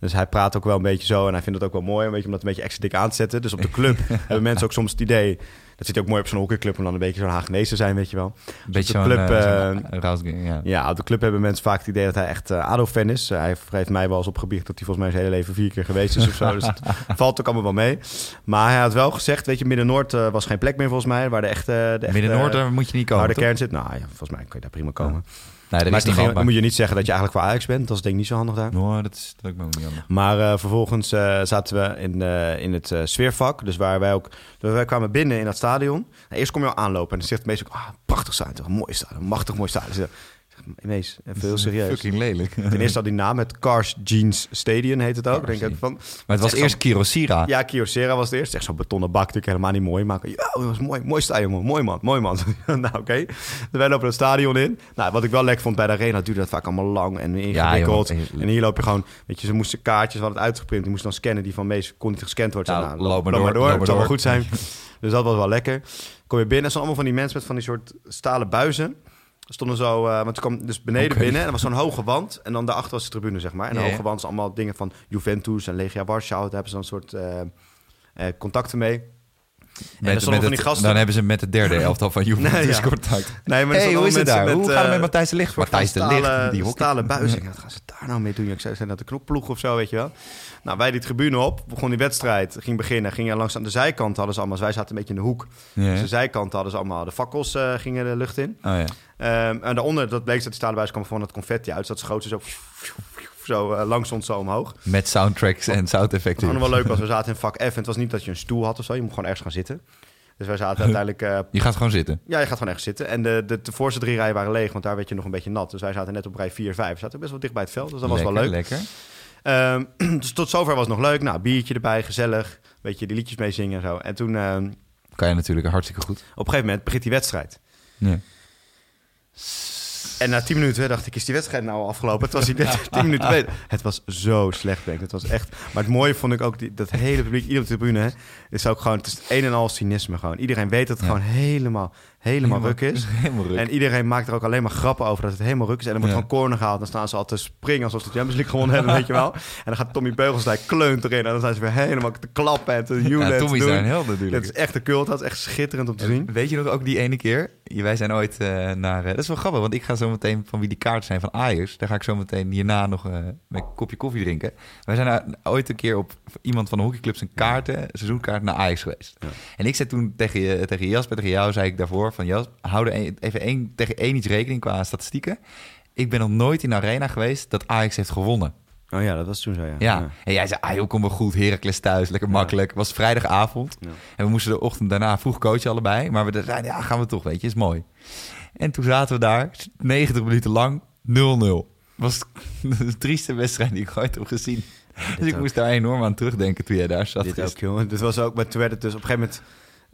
Dus hij praat ook wel een beetje zo en hij vindt het ook wel mooi, een beetje om dat een beetje extra dik aan te zetten. Dus op de club (laughs) hebben mensen ook soms het idee, dat zit ook mooi op zo'n hockeyclub om dan een beetje zo'n Hagenees te zijn, weet je wel. Een beetje de club, eh, eh, ja. Ja, op de club hebben mensen vaak het idee dat hij echt eh, ADO-fan is. Hij heeft- mij wel eens opgebiecht dat hij volgens mij zijn hele leven vier keer geweest is of zo. Dus het (laughs) valt ook allemaal wel mee. Maar hij had wel gezegd, weet je, Midden-Noord was geen plek meer volgens mij, waar de echte... De echte Midden-Noord, daar moet je niet komen, Waar de kern zit. Nou ja, volgens mij kun je daar prima komen. Nee, er maar is moet je niet zeggen dat je eigenlijk voor Ajax bent. Dat is denk ik niet zo handig daar. Nou, dat is dat ik me ook niet handig. Maar eh, vervolgens eh, zaten we in, eh, in het sfeervak. Dus waar wij ook... Dus wij kwamen binnen in dat stadion. Nou, eerst kom je al aanlopen en dan zegt de meest ook... Ah, prachtig stadion, mooi stadion, een machtig mooi stadion. Zeg, Mees, even heel serieus. Fucking lelijk. Ten eerste had die naam, het Cars Jeans Stadion heet het ook. Cars denk ik van, Maar het was eerst Kirosira. ja, Kyocera was het eerst. Echt zo'n betonnen bak, natuurlijk helemaal niet mooi. Maar ja, dat was mooi, mooi stadion, man. mooi man, mooi man. (laughs) nou, oké. Dus wij lopen het stadion in. Nou, wat ik wel lekker vond bij de arena, duurde dat vaak allemaal lang en ingewikkeld. en hier loop je gewoon, weet je, ze moesten kaartjes, het uitgeprint. Die moesten dan scannen, die van meest kon niet gescand worden. Nou, Nou, loop maar loop door, loop maar het zal wel door. goed zijn. dus dat was wel lekker. Kom je binnen, stonden allemaal van die mensen met van die soort stalen buizen. Er stonden zo, eh want toen kwam dus beneden binnen en er was zo'n hoge wand. En dan daarachter was de tribune, zeg maar. En de hoge wand is allemaal dingen van Juventus en Legia Warschau. Daar hebben ze dan een soort eh, eh, contacten mee. Het- gasten... Dan hebben ze met het derde (laughs) elftal van Juventus Nee, ja. (laughs) contact. Nee, maar hey, hoe is het daar? met, hoe het eh, met Matthijs de Ligt? Matthijs de Ligt, die hockey. stalen buizen. Wat gaan ze daar nou mee doen? Ik zei, zijn dat de knokploeg of zo, weet je wel? Nou, wij die tribune op, begon die wedstrijd, ging beginnen. Gingen langs aan de zijkant, hadden ze allemaal... Wij zaten een beetje in de hoek. Dus de zijkant hadden ze allemaal... De fakkels eh, gingen de lucht in. Oh ja. Ehm, en daaronder, dat bleek dat die stalen buizen kwam van het confetti uit. Dus dat schoot zo, zo eh, langs ons zo omhoog. Met soundtracks en Het soundeffecten. was nog wel leuk, want we zaten in vak F. En het was niet dat je een stoel had of zo. Je moet gewoon ergens gaan zitten. Dus wij zaten (laughs) uiteindelijk... eh, Je gaat gewoon zitten. ja, je gaat gewoon ergens zitten. En de, de, de voorste drie rijen waren leeg, want daar werd je nog een beetje nat. Dus wij zaten net op rij 4, 5. We zaten best wel dicht bij het veld, dus dat was wel leuk. Lekker. Ehm, (clears throat) dus tot zover was het nog leuk. Nou, biertje erbij, gezellig. Weet je, die liedjes mee zingen en zo. En toen, ehm, Kan je natuurlijk hartstikke goed. op een gegeven moment begint die wedstrijd. Ja. En na 10 minuten dacht ik, is die wedstrijd nou al afgelopen? Het was (laughs) net 10 minuten beter. Het was zo slecht, denk ik. Het was echt... Maar het mooie vond ik ook, die, dat hele publiek, ieder op de tribune, hè, is ook gewoon, het is een en al cynisme gewoon. Iedereen weet dat het Ja. gewoon helemaal, helemaal ruk is. (laughs) Helemaal ruk. En iedereen maakt er ook alleen maar grappen over dat het helemaal ruk is. En dan wordt Ja. van corner gehaald. Dan staan ze al te springen alsof ze de Champions League gewonnen hebben, weet je wel. (laughs) En dan gaat Tommy Beugelsdijk kleunt erin. En dan zijn ze weer helemaal te klappen en te joelen. ja, Tommy een held natuurlijk. Dat is echt een cult. Dat is echt schitterend om te zien. Weet je nog ook die ene keer? Wij zijn ooit eh, naar... eh, dat is wel grappig, want ik ga zo meteen van wie die kaarten zijn van Ajax. Daar ga ik zo meteen hierna nog eh, met een kopje koffie drinken. Wij zijn ooit een keer op iemand van de hockeyclub zijn kaarten, seizoenkaart naar Ajax geweest. Ja. En ik zei toen tegen, je, tegen Jasper, tegen jou, zei ik daarvoor van Jas, hou er even één, tegen één iets rekening qua statistieken. Ik ben nog nooit in de arena geweest dat Ajax heeft gewonnen. Oh ja, dat was toen zo, ja. Ja. En jij zei, ah joh, kom wel goed, Heracles thuis, lekker makkelijk. Het was vrijdagavond. En we moesten de ochtend daarna vroeg coachen allebei. Maar we zeiden, ja, gaan we toch, weet je, is mooi. En toen zaten we daar, 90 minuten lang, 0-0. was (laughs) de trieste wedstrijd die ik ooit heb gezien. Dus ik ook. moest daar enorm aan terugdenken toen jij daar zat. Dit ook, jongen. Dit was ook, maar toen werd het dus op een gegeven moment...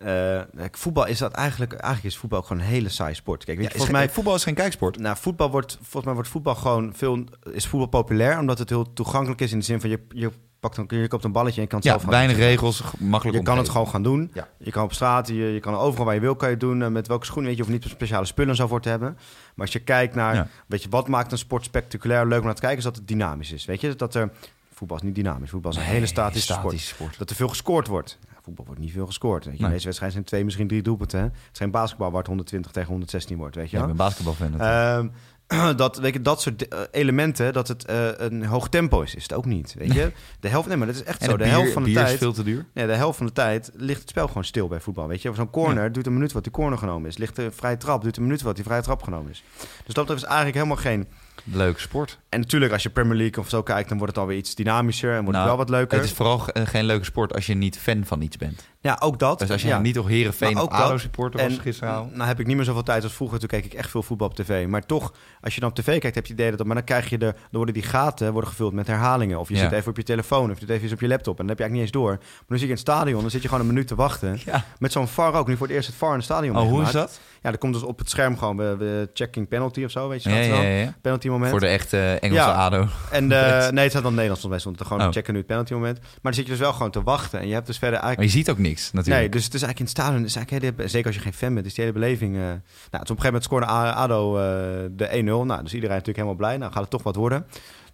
eh, voetbal is dat eigenlijk... Eigenlijk is voetbal gewoon een hele saaie sport. Kijk, weet Ja, je, volgens mij... voetbal is geen kijksport. Nou, voetbal wordt, volgens mij wordt voetbal gewoon veel... Is voetbal populair, omdat het heel toegankelijk is... in de zin van, je, je, pakt een, je koopt een balletje en je kan het Ja, zelf gaan weinig regels, makkelijk Je kan het gewoon gaan doen. Ja. Je kan op straat, je, je kan overal waar je wil, kan je doen. Eh, Met welke schoenen, weet je, of niet speciale spullen zo voor te hebben. Maar als je kijkt naar, Ja. weet je, wat maakt een sport spectaculair leuk om naar te kijken, is dat het dynamisch is. Weet je, dat er, voetbal is niet dynamisch. Voetbal is een hele statische sport. sport. Dat er veel gescoord wordt. Voetbal wordt niet veel gescoord. Weet je. Nee. In deze wedstrijd zijn twee, misschien drie doelpunten. hè. Het is geen basketbal waar het 120 tegen 116 wordt, weet je Ja, ik ben basketbalfan. Ehm, (clears throat) dat, weet je, dat soort eh, elementen, dat het eh, een hoog tempo is, is het ook niet. Weet je? De helft, nee, maar dat is echt en zo. De bier, helft van de tijd. is veel te duur. Nee, de helft van de tijd ligt het spel gewoon stil bij voetbal. Weet je, zo'n corner duurt een minuut wat die corner genomen is. Ligt een vrije trap, duurt een minuut wat die vrije trap genomen is. Dus dat is eigenlijk helemaal geen. Leuke sport. En natuurlijk, als je Premier League of zo kijkt, dan wordt het alweer iets dynamischer en wordt Nou, het wel wat leuker. Het is vooral ge- geen leuke sport als je niet fan van iets bent. Ja, ook dat. Dus als je ja. niet op Herenveen Maar of. ADO supporter was En gisteravond. nou heb ik niet meer zoveel tijd als vroeger. Toen keek ik echt veel voetbal op tv. Maar toch, als je dan op tv kijkt, heb je het idee dat... Maar dan krijg je de... Dan worden die gaten worden gevuld met herhalingen. Of je Ja. zit even op je telefoon. Of je zit even eens op je laptop. En dan heb je eigenlijk niet eens door. Maar dan zit je in het stadion. Dan zit je gewoon een minuut te wachten. Ja. Met zo'n VAR ook. Nu voor het eerst het VAR in het stadion Oh, hoe is dat? Ja, dat komt dus op het scherm gewoon. We, we checking penalty of zo, weet je dat ja, wel? ja, ja. Penalty moment. Voor de echte Engelse Ja. ADO. En eh, (laughs) nee, het staat dan Nederlands volgens mij. Stond er gewoon Oh. checken nu het penalty moment. Maar dan zit je dus wel gewoon te wachten. En je hebt dus verder Maar eigenlijk... je ziet ook niks natuurlijk. Nee, dus het is eigenlijk in het stadion... Is eigenlijk hele, zeker als je geen fan bent, is die hele beleving... eh, nou, toen op een gegeven moment scoorde ADO eh, de 1-0. Nou, dus iedereen natuurlijk helemaal blij. Nou, gaat het toch wat worden.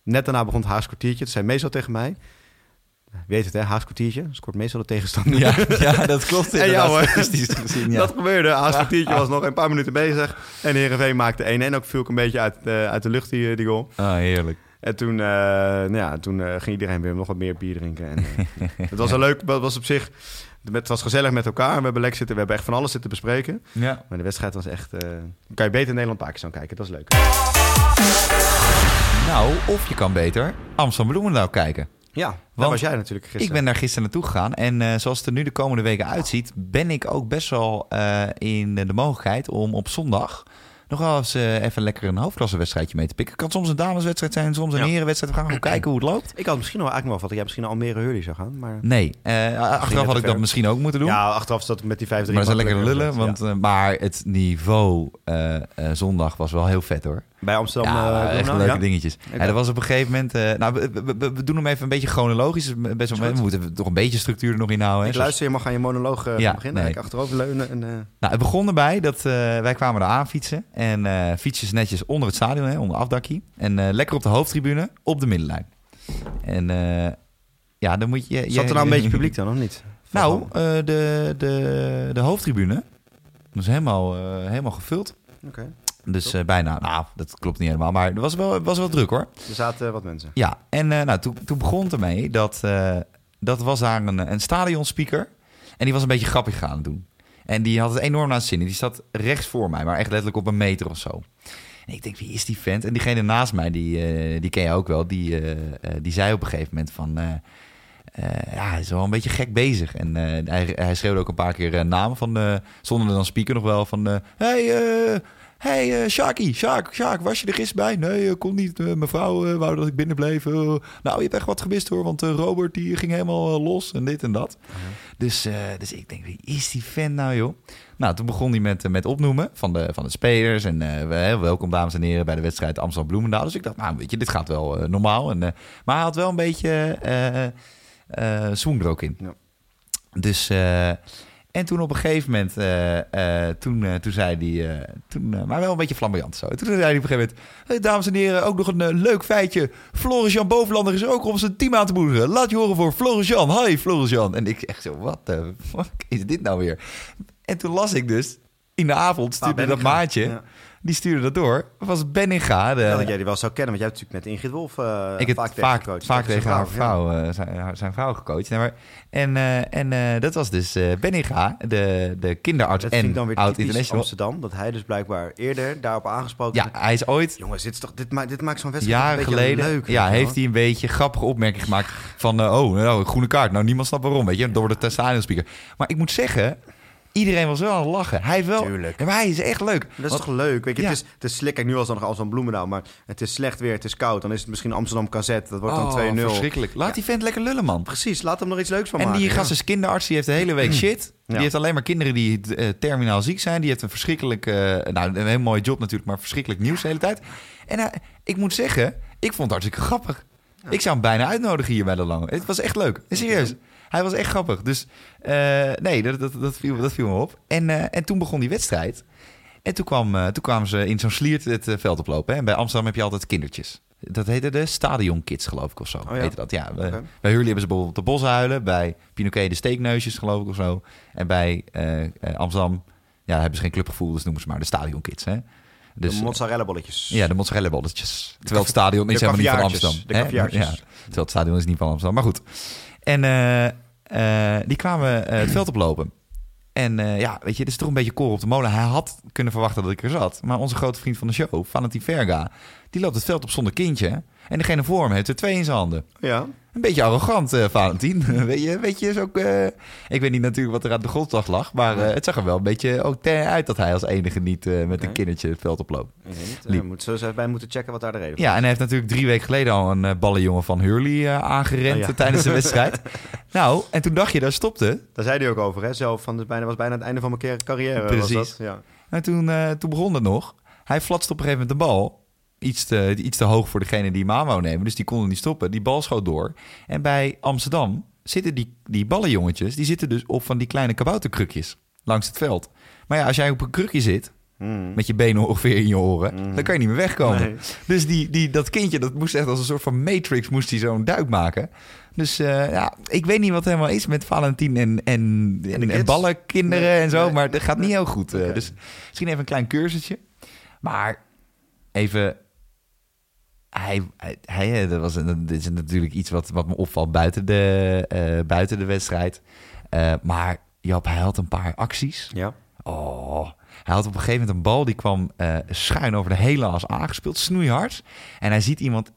Net daarna begon het Haags kwartiertje. Toen zei meestal tegen mij... Je weet het, hè? Haags kwartiertje. Scoort meestal de tegenstander. Ja, (laughs) ja, dat klopt En ja, inderdaad. hoor. statistisch gezien, ja. Dat gebeurde. Haas kwartiertje was nog een paar minuten bezig. En Heerenveen maakte 1 En ook viel ik een beetje uit, eh, uit de lucht, die, die goal. Ah, heerlijk. En toen, nou ja, toen ging iedereen weer nog wat meer bier drinken. En, (laughs) het was wel leuk. Het was op zich... Het was gezellig met elkaar. We hebben, lekker zitten, we hebben echt van alles zitten bespreken. Ja. Maar de wedstrijd was echt... eh, kan je beter Nederland-Pakistan kijken. Dat is leuk. Nou, of je kan beter Amsterdam Bloemendaal kijken. Ja, daar Want was jij natuurlijk gisteren. Ik ben daar gisteren naartoe gegaan. En eh, zoals het er nu de komende weken uitziet, ben ik ook best wel eh, in de mogelijkheid om op zondag nog wel eens eh, even lekker een hoofdklassewedstrijdje mee te pikken. Het kan soms een dameswedstrijd zijn, soms een Ja. herenwedstrijd. We gaan gewoon kijken hoe het loopt. Ik had misschien wel eigenlijk wel wat. Jij misschien naar Almere Hurley zou gaan. Maar... Nee, eh, achteraf te had ik dat misschien ook moeten doen. Ja, achteraf dat met die 5-3. maar dat is wel lekker lullen. gezet. Want, eh, maar het niveau eh, eh, zondag was wel heel vet hoor. Bij Amsterdam... ja, eh, echt leuke ja? dingetjes. Ja, er was op een gegeven moment... eh, nou, we, we- we- we doen hem even een beetje chronologisch. Dus Best wel, we moeten toch een beetje structuur er nog in houden. hè. Ik luister, je mag aan je monoloog Ja, beginnen. nee. Ik achterover leunen. En, eh, Nou, het begon erbij dat eh, wij kwamen er aan fietsen. En eh fietsjes netjes onder het stadion, hè, onder afdakkie. En eh, lekker op de hoofdtribune, op de middenlijn. En eh, ja, dan moet je... Zat je- er nou een beetje publiek (laughs) dan, of niet? Nou, de, de, de hoofdtribune was helemaal, helemaal gevuld. Oké. Dus bijna, nou, dat klopt niet helemaal. Maar er was wel, was wel druk hoor. Er zaten wat mensen. Ja, en nou, toen, toen begon het ermee dat, dat was daar een, een stadionspeaker. En die was een beetje grappig gaan doen. En die had het enorm naar zin. Die zat rechts voor mij, maar echt letterlijk op een meter of zo. En ik denk, wie is die vent? En diegene naast mij, die, eh, die ken je ook wel, die, eh, eh, die zei op een gegeven moment van... ja, hij is wel een beetje gek bezig. En hij, hij schreeuwde ook een paar keer namen van... zonder dan speaker nog wel van... hey, hey, eh Shaki, Sjaak, Sjaak, was je er gisteren bij? Nee, ik kon niet. Eh, mevrouw eh, wou dat ik binnen bleef. Eh, nou, je hebt echt wat gemist hoor, want eh, Robert die ging helemaal eh, los en dit en dat. Dus, eh, dus ik denk, wie is die fan nou joh? Nou, toen begon hij met, eh, met opnoemen van de, van de spelers. En eh, we- welkom dames en heren bij de wedstrijd Amsterdam-Bloemendaal. Dus ik dacht, nou weet je, dit gaat wel eh, normaal. En, eh, maar hij had wel een beetje eh eh, swoon er ook in. Ja. Dus, eh, En toen op een gegeven moment, uh, toen, toen zei hij, toen, maar wel een beetje flamboyant zo. Toen zei hij op een gegeven moment, dames en heren, ook nog een leuk feitje. Floris-Jan Bovenlander is ook om zijn team aan te moedigen. Laat je horen voor Floris-Jan. Hi Floris-Jan. En ik echt zo, wat de fuck is dit nou weer? En toen las ik dus, in de avond stuurde ah, dat maatje... Ja die stuurde dat door. was. De... Ja, dat jij die wel zou kennen, want jij hebt natuurlijk met Ingrid Wolf uh, ik heb vaak, vaak, tegen, vaak tegen haar vrouw, ja. uh, zijn, zijn, vrouw gecoacht. Nee, maar, en uh, en dat was dus Benninga, de, de kinderarts dat en dan weer oud international. Amsterdam, dat hij dus blijkbaar eerder daarop aangesproken Ja, hij is ooit... Jongens, dit, is toch, dit, maakt, dit maakt zo'n wedstrijd Jaren een geleden, leuk. Ja, heeft hij een beetje grappige opmerking gemaakt van... oh, nou, groene kaart. Nou, niemand snapt waarom, weet je. Door de stadionspeaker. Maar ik moet zeggen Iedereen was wel aan het lachen. Hij wel. Tuurlijk. maar hij is echt leuk. Dat is toch leuk? Weet je, het, is, het is slik. nu was dan nog als een bloemendaal. Maar het is slecht weer, het is koud. Dan is het misschien Amsterdam Kazet. Dat wordt dan 2-0. verschrikkelijk. Laat die vent lekker lullen, man. Precies, laat hem nog iets leuks van en maken. En die gast is kinderarts. Die heeft de hele week (clears throat) shit. Die heeft alleen maar kinderen die uh, terminaal ziek zijn. Die heeft een verschrikkelijk... Uh, nou, een heel mooie job natuurlijk, maar verschrikkelijk nieuws de hele tijd. En uh, ik moet zeggen, ik vond het hartstikke grappig. Ik zou hem bijna uitnodigen hier bij de Lange. Het was echt leuk. Serieus. Hij was echt grappig. Dus uh, nee, dat, dat, dat, viel, dat viel me op. En, uh, en toen begon die wedstrijd. En toen, kwam, uh, toen kwamen ze in zo'n sliert het veld oplopen. Hè? En bij Amsterdam heb je altijd kindertjes. Dat heette de stadionkids, geloof ik, of zo. Oh, ja? Heette dat, ja. Okay. Bij Hurley hebben ze bijvoorbeeld de boshuilen. Bij Pinoquet de steekneusjes, geloof ik, of zo. En bij Amsterdam ja, hebben ze geen clubgevoel, dus noemen ze maar de stadionkids. Hè? Dus, de mozzarella bolletjes. Ja, de mozzarella bolletjes. Terwijl het stadion is helemaal niet van Amsterdam. De ja, terwijl het stadion is niet van Amsterdam. Maar goed. En uh, uh, die kwamen uh, het veld oplopen. En ja, weet je, het is toch een beetje koren op de molen. Hij had kunnen verwachten dat ik er zat. Maar onze grote vriend van de show, Valentin Verga... die loopt het veld op zonder kindje. En degene voor hem heeft er twee in zijn handen. Ja. Een beetje arrogant, uh, Valentin. (laughs) weet, je, weet je, is ook... Uh, ik weet niet natuurlijk wat er aan de grondslag lag... maar uh, het zag er wel een beetje ook uit... dat hij als enige niet met een kindertje het veld oploopt. Ik moet zo eens bij moeten checken wat daar de reden was. Ja, en hij heeft natuurlijk drie weken geleden... al een ballenjongen van Hurley aangerend... Oh, tijdens de wedstrijd. (laughs) nou, en toen dacht je, daar stopte. Daar zei hij ook over, hè? Zelf van, bijna, was bijna het einde van mijn carrière. Precies. Was dat? Ja. En toen, toen begon het nog. Hij flatste op een gegeven moment de bal iets te, iets te hoog voor degene die hem wou nemen. Dus die konden niet stoppen. Die bal schoot door. En bij Amsterdam zitten die, die ballenjongetjes... die zitten dus op van die kleine kabouterkrukjes langs het veld. Maar ja, als jij op een krukje zit... Mm. met je benen ongeveer in je oren... Mm. dan kan je niet meer wegkomen. Dus die, die, dat kindje, dat moest echt als een soort van Matrix... moest hij zo'n duik maken. Dus uh, ja, ik weet niet wat helemaal is met Valentin en, en, en, en ballenkinderen en zo... maar het gaat niet heel goed. Uh, dus misschien even een klein cursusje. Maar even hij, hij, dat was een, dit is natuurlijk iets wat, wat me opvalt buiten de, uh, buiten de wedstrijd. Uh, maar Jap, hij had een paar acties. Ja. Oh, hij had op een gegeven moment een bal die kwam uh, schuin over de hele as aangespeeld, snoeihard. En hij ziet iemand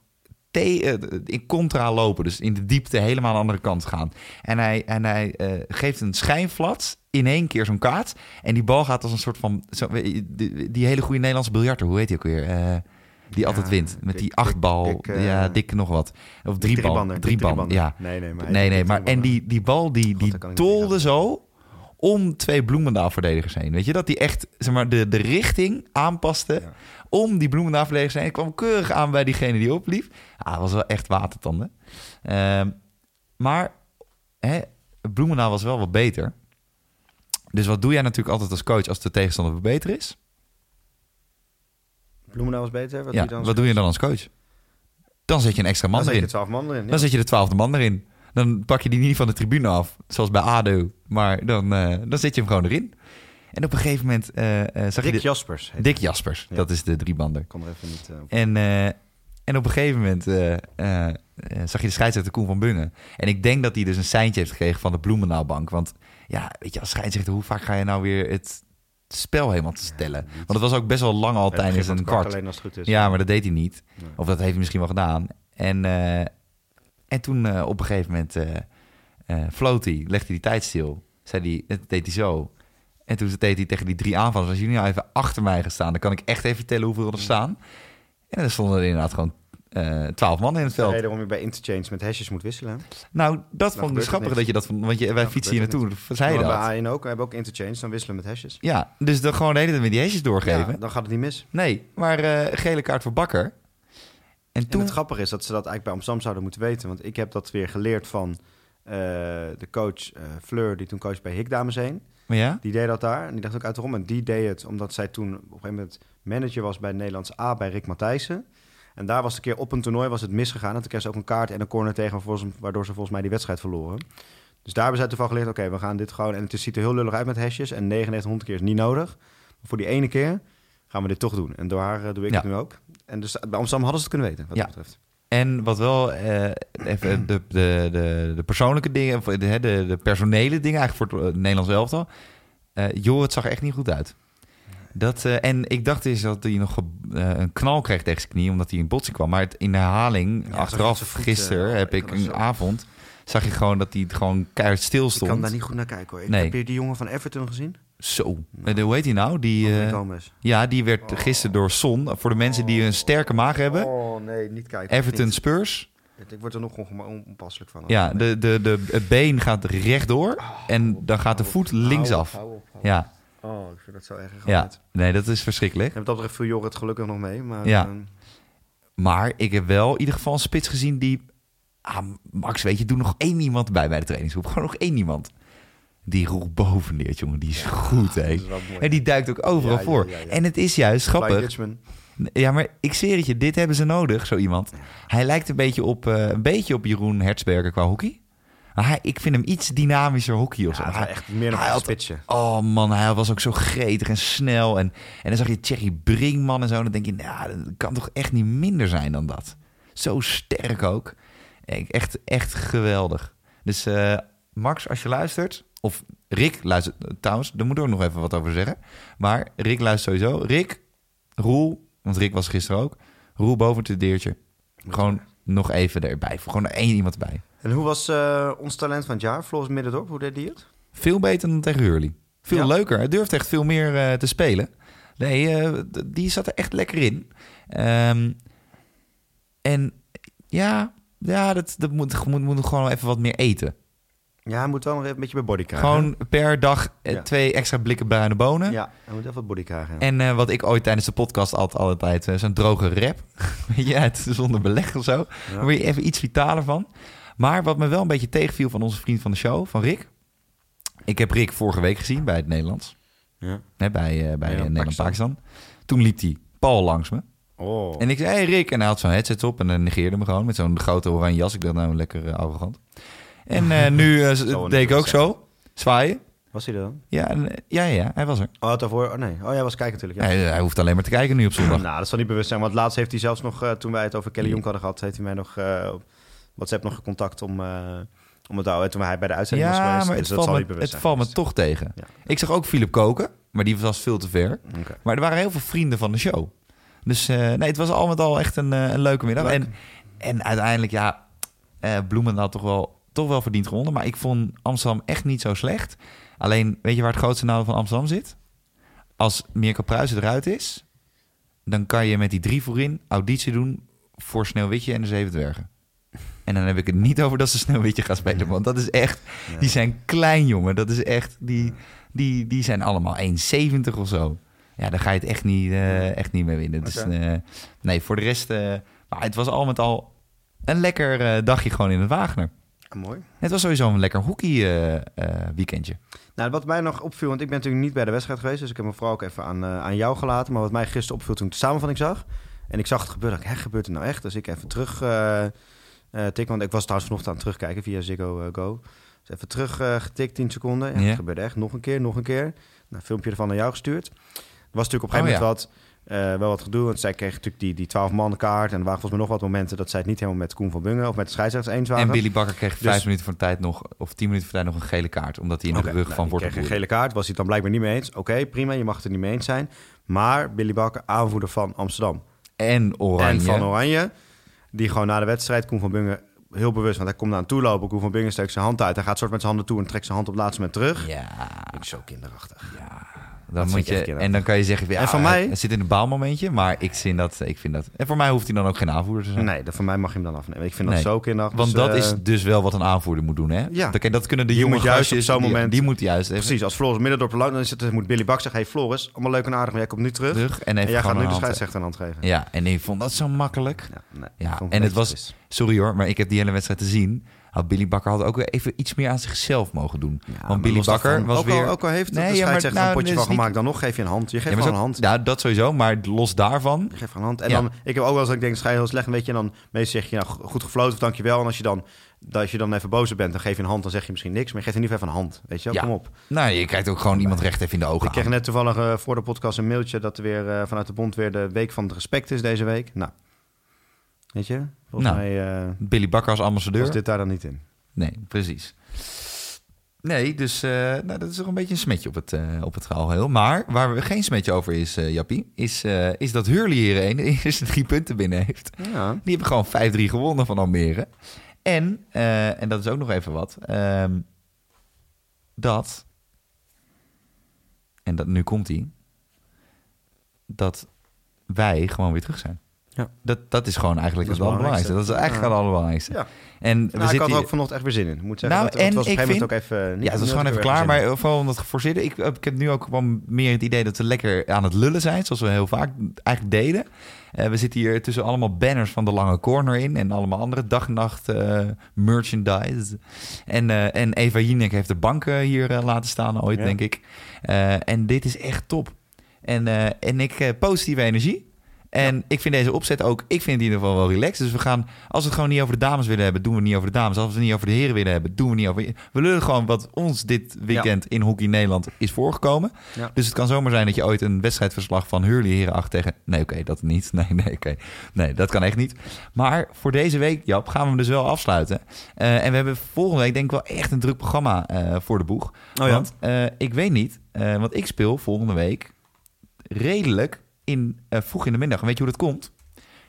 in contra lopen, dus in de diepte helemaal aan de andere kant gaan. En hij, en hij geeft een schijnflat in één keer zo'n kaart. En die bal gaat als een soort van... Zo, die, die hele goede Nederlandse biljarter, hoe heet hij ook weer? Die altijd wint. Met die achtbal, dik, uh, ja, dik nog wat. Of drie bal. Drie bal, ja. Nee, nee, maar, nee, nee, maar en die, die bal die, die tolde zo om twee Bloemendaal-verdedigers heen. Weet je, dat die echt zeg maar, de, de richting aanpaste ja. om die Bloemendaal-verdedigers heen. Ik kwam keurig aan bij diegene die opliep. Ah, was wel echt watertanden. Uh, maar hè, Bloemendaal was wel wat beter. Dus wat doe jij natuurlijk altijd als coach als de tegenstander beter is? Bloemendaal was beter. Wat, ja, doe, je dan wat doe je dan als coach? Dan zet je een extra man dan erin. Zet je man erin Dan zet je de twaalfde man erin. Dan pak je die niet van de tribune af, zoals bij ADO. Maar dan, uh, dan zet je hem gewoon erin. En op een gegeven moment uh, uh, zag Dick je... Jaspers. Dick Jaspers, ja. dat is de driebander. Kom er even niet en, en op een gegeven moment zag je de scheidsrechter Koen van Bungen. En ik denk dat hij dus een seintje heeft gekregen van de Bloemendaalbank. Want ja, weet je, als scheidsrechter, hoe vaak ga je nou weer het spel helemaal te stellen. Want het was ook best wel lang al tijdens een kwart. Alleen als het goed is. Ja, maar dat deed hij niet. Nee. Of dat heeft hij misschien wel gedaan. En, uh, en toen uh, op een gegeven moment uh, floot hij, legde hij die tijd stil. Zei hij, het deed hij zo. En toen deed hij tegen die drie aanvallers... als jullie nou even achter mij gaan staan... dan kan ik echt even vertellen hoeveel er staan. En dan stonden er inderdaad gewoon uh, twaalf man in het veld. De reden waarom je bij interchange met hashjes moet wisselen. Nou, dat vond ik dus grappig dat je dat vond. Want je, wij fietsen hier naartoe, zei je dat? Bij A1 ook, we hebben ook interchange, dan wisselen met hashjes. Ja, dus dan gewoon de hele tijd met die hashjes doorgeven. Ja, dan gaat het niet mis. Nee, maar uh, gele kaart voor Bakker. En, toen... en het grappige is dat ze dat eigenlijk bij Amsterdam zouden moeten weten. Want ik heb dat weer geleerd van uh, de coach Fleur, die toen coach bij Hik Dames heen. Maar ja? Die deed dat daar. En die dacht ook uit de rom. En die deed het omdat zij toen op een gegeven moment manager was bij Nederlands A bij Rick Matthijssen. En daar was een keer op een toernooi was het misgegaan. En toen kreeg ze ook een kaart en een corner tegen, waardoor ze volgens mij die wedstrijd verloren. Dus daar hebben zij toevallig geleerd, oké, we gaan dit gewoon... En het ziet er heel lullig uit met hashjes. En 9900 keer is niet nodig. Maar voor die ene keer gaan we dit toch doen. En door haar uh, doe ik het nu ook. En dus bij Amsterdam hadden ze het kunnen weten, wat ja. dat betreft. En wat wel, uh, even (clears throat) de, de, de, de, persoonlijke dingen, de, de, de personele dingen eigenlijk voor het Nederlands elftal. Uh, joh, het zag echt niet goed uit. Dat, uh, en ik dacht eens dat hij nog een knal kreeg tegen zijn knie, omdat hij in botsing kwam. Maar het, in de herhaling, ja, achteraf, gisteren, heb ik een zo. avond, zag je gewoon dat hij gewoon keihard stil stond. Ik kan daar niet goed naar kijken hoor. Nee. Heb je die jongen van Everton gezien? Zo. Nou. Hoe heet hij nou? Die, uh, ja, die werd gisteren door Son. Voor de mensen die een sterke maag hebben. Oh nee, niet kijken. Everton niet. Spurs. Ik word er nog onpasselijk van. Ja, de, de, de, het been gaat rechtdoor. Oh, en dan gaat de voet linksaf. Ja. Oh, ik vind dat zo erg. Ja, nee, dat is verschrikkelijk. En dat betreft viel Jorrit gelukkig nog mee. Maar, ja. Uh, maar ik heb wel in ieder geval een spits gezien die... Ah, Max, weet je, doe nog één iemand bij bij de trainingsgroep. Gewoon nog één iemand. Die roep boven leert, jongen. Die is goed, (laughs) hè. En die duikt ook overal Ja, voor. En het is juist grappig. Ja, maar ik zweer het je, dit hebben ze nodig, zo iemand. Hij lijkt een beetje op, eh, een beetje op Jeroen Hertzberger qua hockey. Maar hij, ik vind hem iets dynamischer hockey of zo. Ja, Hij- echt meer hij een spitsje. Oh man, hij was ook zo gretig en snel. En, en dan zag je Thierry Brinkman en zo. En dan denk je, nou, dat kan toch echt niet minder zijn dan dat. Zo sterk ook. Echt, echt geweldig. Dus eh, Max, als je luistert... Of Rick luistert trouwens, daar moet ik ook nog even wat over zeggen. Maar Rick luistert sowieso. Rick, Roel, want Rick was gisteren ook. Roel boven het deertje. Gewoon nog even erbij. Gewoon één iemand erbij. En hoe was eh, ons talent van het jaar? Floris Middendorp, hoe deed die het? Veel beter dan tegen Hurley. Veel Ja. leuker. Hij durft echt veel meer eh, te spelen. Nee, eh, die zat er echt lekker in. Ehm, en ja, ja dat, dat moet, moet, moet gewoon even wat meer eten. Ja, hij moet wel nog even een beetje bij body krijgen. Gewoon per dag Ja. twee extra blikken bruine bonen. Ja, hij moet even wat body krijgen. ja. En wat ik ooit tijdens de podcast altijd, altijd eh, zo'n droge rap. (laughs) Weet je, het, zonder beleg of zo. Ja. Daar word je even iets vitaler van. Maar wat me wel een beetje tegenviel van onze vriend van de show, van Rick. Ik heb Rick vorige week gezien bij het Nederlands. Ja. Bij eh, bij Ja, eh, Nederland-Pakistan. Pakistan. Toen liep hij Paul langs me. Oh. En ik zei, hey Rick. En hij had zo'n headset op en dan negeerde me gewoon met zo'n grote oranje jas. Ik dacht, nou, lekker eh, arrogant. En (laughs) nu deed ik ook zo. Zwaaien. Was hij er dan? Ja, en, ja, ja, hij was er. Oh, daarvoor? Oh nee. Oh, jij was kijken natuurlijk. Ja. Hij, hij hoeft alleen maar te kijken nu op zondag. (laughs) Nou, dat zal niet bewust zijn. Want laatst heeft hij zelfs nog, toen wij het over Kelly Jonk hadden gehad, heeft hij mij nog op WhatsApp nog contact om, eh, om het houden. Toen hij bij de uitzending was Ja, geweest. maar dus het valt, me, het valt me toch tegen. Ja. Ik zag ook Philip koken, maar die was veel te ver. Maar er waren heel veel vrienden van de show. Dus eh, nee, het was al met al echt een, eh, een leuke middag. Leuk. En, en uiteindelijk, ja, eh Bloemendaal toch wel, toch wel verdiend gewonnen. Maar ik vond Amsterdam echt niet zo slecht. Alleen, weet je waar het grootste nadeel van Amsterdam zit? Als Mirko Pruijs eruit is, dan kan je met die drie voorin auditie doen voor Sneeuwwitje en de Zeven Dwergen. En dan heb ik het niet over dat ze Sneeuwwitje gaan spelen. Want dat is echt... Ja. Die zijn klein, jongen. Dat is echt... Die, die, die zijn allemaal 1,70 of zo. Ja, daar ga je het echt niet, eh, echt niet mee winnen. Dus, eh, nee, voor de rest... eh, maar het was al met al een lekker dagje gewoon in het Wagener. Ah, mooi. Het was sowieso een lekker hockey weekendje. Nou, wat mij nog opviel, want ik ben natuurlijk niet bij de wedstrijd geweest, dus ik heb me vooral ook even aan, aan jou gelaten. Maar wat mij gisteren opviel toen ik de samenvatting zag, en ik zag het gebeuren, dacht ik, hè, gebeurt het nou echt? Dus ik even terug tikken, want ik was trouwens vanochtend aan het terugkijken via Ziggo eh, Go. Dus even terug eh, getikt, 10 seconden. Ja, Ja. Het gebeurde echt, nog een keer, nog een keer. Nou, een filmpje ervan naar jou gestuurd. Er was natuurlijk op een Oh, gegeven moment wat, eh, wel wat gedoe, want zij kreeg natuurlijk die, die 12 man kaart. En er waren volgens mij nog wat momenten dat zij het niet helemaal met Koen van Bungen of met de scheidsrechters eens waren. En Billy Bakker kreeg Dus- vijf minuten voor de tijd nog... of tien minuten voor de tijd nog een gele kaart. Omdat hij in de rug nou, van die kreeg een gele kaart, was hij het dan blijkbaar niet mee eens. Oké, prima, je mag het er niet mee eens zijn. Maar Billy Bakker, aanvoerder van Amsterdam En Oranje. en van Oranje, die gewoon na de wedstrijd, Koen van Bungen, heel bewust, want hij komt naar toe lopen. Koen van Bungen steekt zijn hand uit. Hij gaat soort met zijn handen toe en trekt zijn hand op het laatste moment terug. Ja, Ik zo kinderachtig. ja. Dat Dan moet je, en dan kan je zeggen, ja, En van mij- het zit in een baalmomentje, maar ik vind, dat, ik vind dat... En voor mij hoeft hij dan ook geen aanvoerder te zijn. Nee, dat, van mij mag je hem dan afnemen. Ik vind dat zo kinderachtig. Want Dus, dat eh, is dus wel wat een aanvoerder moet doen, hè? Ja. Dat, dat kunnen de jonge juist op zo'n moment- Die, moet juist even Precies, als Floris Middendorp lang, dan, dan moet Billy Bak zeggen... Hey Floris, allemaal leuk en aardig, maar jij komt nu terug. terug en en jij gaat nu de scheidsrechter een hand geven. Ja, en ik vond dat zo makkelijk. Ja, nee, en het was-. Sorry hoor, maar ik heb die hele wedstrijd te zien. Had Billy Bakker had ook weer even iets meer aan zichzelf mogen doen. Ja, Want Billy Bakker was ook weer... Al, ook al heeft Nee, de ja, maar nou, een potje dus van gemaakt, dan nog geef je een hand. Je geeft Ja, maar gewoon zo- een hand. Ja, dat sowieso, maar los daarvan... Je geeft een hand. En Ja. dan, ik heb ook wel eens dat ik denk, schei heel slecht, weet je. En dan meestal zeg je, nou, goed gefloten of dankjewel. En als je dan, dat als je dan even boos bent, dan geef je een hand, dan zeg je misschien niks. Maar je geeft in ieder geval even een hand, weet je wel. Kom op. Nou, je kijkt ook gewoon iemand recht even in de ogen Ik kreeg net toevallig eh, voor de podcast een mailtje dat er weer eh, vanuit de bond weer de week van het respect is deze week. Nou, weet je, volgens Nou, mij eh, Billy Bakker als ambassadeur. was dit daar dan niet in. Nee, precies. Nee, dus eh, nou, dat is toch een beetje een smetje op het, eh op het geheel. Maar waar we geen smetje over is, eh Jappie, is, is dat Hurley hierheen de (laughs) eerste drie punten binnen heeft. Ja, Die hebben gewoon 5-3 gewonnen van Almere. En, en dat is ook nog even wat, ehm, dat, en dat, nu komt hij, dat wij gewoon weer terug zijn. Ja. Dat, dat is gewoon eigenlijk Dat het het allerbelangrijkste. Dat is eigenlijk het allerbelangrijkste. ja. En we Nou, ik zitten had er ook vanochtend echt weer zin in. Moet zeggen, Nou, dat, het en was op een moment vind- ook even... niet- Ja, het was gewoon even klaar. Maar vooral omdat het geforceerde. Ik, ik heb nu ook wel meer het idee dat we lekker aan het lullen zijn. Zoals we heel vaak eigenlijk deden. Eh, we zitten hier tussen allemaal banners van de lange corner in. En allemaal andere dag-nacht eh, merchandise. En, eh, en Eva Jinek heeft de banken hier eh, laten staan ooit, Ja. denk ik. Eh, en dit is echt top. En, eh, en ik eh, positieve energie. En ik vind deze opzet ook, ik vind die in ieder geval wel relaxed. Dus we gaan, als we het gewoon niet over de dames willen hebben, doen we het niet over de dames. Als we het niet over de heren willen hebben, doen we het niet over... We lullen gewoon wat ons dit weekend in Hockey Nederland is voorgekomen. Ja. Dus het kan zomaar zijn dat je ooit een wedstrijdverslag van Hurley Heren 8 tegen... Nee, oké, dat niet. (laughs) Nee, nee, oké. Nee, dat kan echt niet. Maar voor deze week, Jap, gaan we hem dus wel afsluiten. Eh, en we hebben volgende week denk ik wel echt een druk programma eh, voor de boeg. Oh? Want eh, ik weet niet, want ik speel volgende week redelijk in, eh, vroeg in de middag. En weet je hoe dat komt?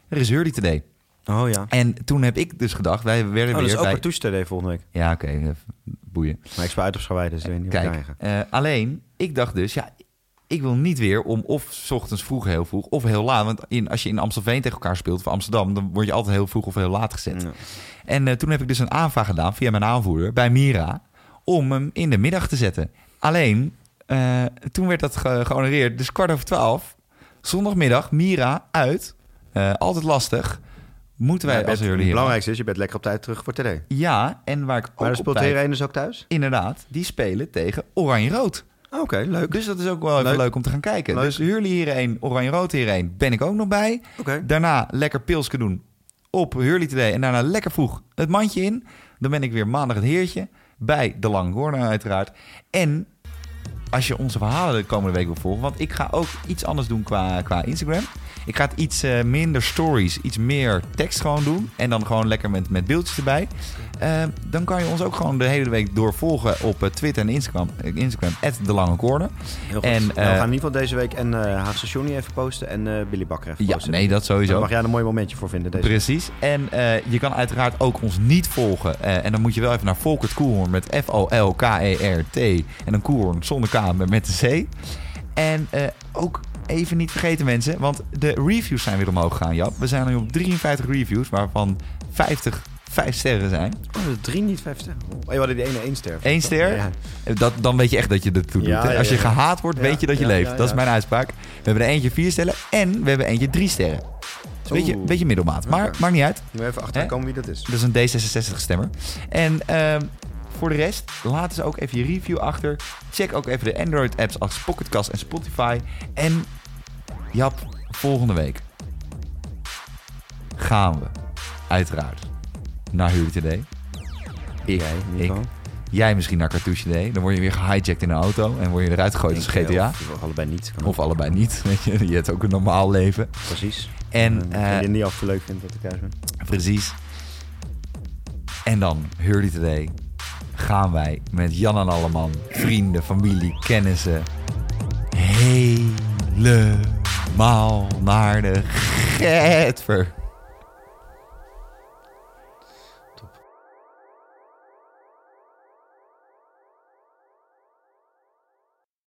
Er is Hurley Today. Oh ja. En toen heb ik dus gedacht, wij werden Oh, weer ook bij... een toestel volgende week. Ja, oké, eh, boeien. Maar ik speel uit op Scharwei, dus ik weet niet Kijk, eh, alleen, ik dacht dus, ja, ik wil niet weer om of 's ochtends vroeg heel vroeg of heel laat. Want in, als je in Amstelveen tegen elkaar speelt of Amsterdam, dan word je altijd heel vroeg of heel laat gezet. Ja. En toen heb ik dus een aanvraag gedaan via mijn aanvoerder bij Mira om hem in de middag te zetten. Alleen, toen werd dat ge gehonoreerd. Dus kwart over twaalf, zondagmiddag, Mira uit. Eh, altijd lastig. Moeten wij als het jullie hier... belangrijkste is, je bent lekker op tijd terug voor TD. Ja, en waar ik ook Maar dan speelt dus ook thuis? Inderdaad, die spelen tegen Oranje-Rood. Oh, Oké, leuk. Dus dat is ook wel even leuk, Leuk. om te gaan kijken. Leuk. Dus Hurley hierheen, Oranje-Rood hierheen, ben ik ook nog bij. Oké. Daarna lekker pilsje doen op Hurley Today. En daarna lekker vroeg het mandje in. Dan ben ik weer maandag het heertje. Bij de Lange Corner uiteraard. En als je onze verhalen de komende week wil volgen... want ik ga ook iets anders doen qua, qua Instagram. Ik ga iets eh, minder stories, iets meer tekst gewoon doen. En dan gewoon lekker met, met beeldjes erbij. Eh, dan kan je ons ook gewoon de hele week doorvolgen op eh, Twitter en Instagram. eh, Instagram, de Lange Corner. Heel goed. En, Nou, we gaan in ieder geval deze week en eh Haagse Johnny even posten en Billy Bakker even Ja, posten. nee, dat sowieso. Daar mag jij een mooi momentje voor vinden deze week. Precies. En je kan uiteraard ook ons niet volgen. En dan moet je wel even naar Volkert Koelhoorn met F-O-L-K-E-R-T. En een Koelhoorn zonder K, met de C. En ook even niet vergeten mensen, want de reviews zijn weer omhoog gegaan, Jap. We zijn nu op 53 reviews, waarvan 50 5 sterren zijn. Oh, dat drie niet vijf sterren. Oh, je hadden die ene één ster. Eén ster? Ja. Dat, dan weet je echt dat je er toe doet. Ja, hè? ja, Als je gehaat wordt, Ja, weet je dat je ja, leeft. ja, Dat is mijn uitspraak. We hebben er eentje vier sterren en we hebben eentje drie sterren. Dus een beetje, beetje middelmaat. Maar maakt niet uit. Nu even achterkomen wie dat is. Dat is een D66-stemmer. En ehm, voor de rest, laat eens ook even je review achter. Check ook even de Android-apps als Pocketcast en Spotify. En Jap, volgende week gaan we uiteraard naar Huur Today. Ik, Jij, ik, misschien naar Cartouche Day. Dan word je weer gehijacked in een auto en word je eruit gegooid als Ik, eh, GTA. Of, of allebei niet. Kan Of allebei niet. (laughs) Weet je, je hebt ook een normaal leven. Precies. En eh, je niet af te leuk vindt dat ik thuis ben. Precies. En dan, Hurley Today, gaan wij met Jan en Alleman, vrienden, familie, kennissen, helemaal naar de Getver.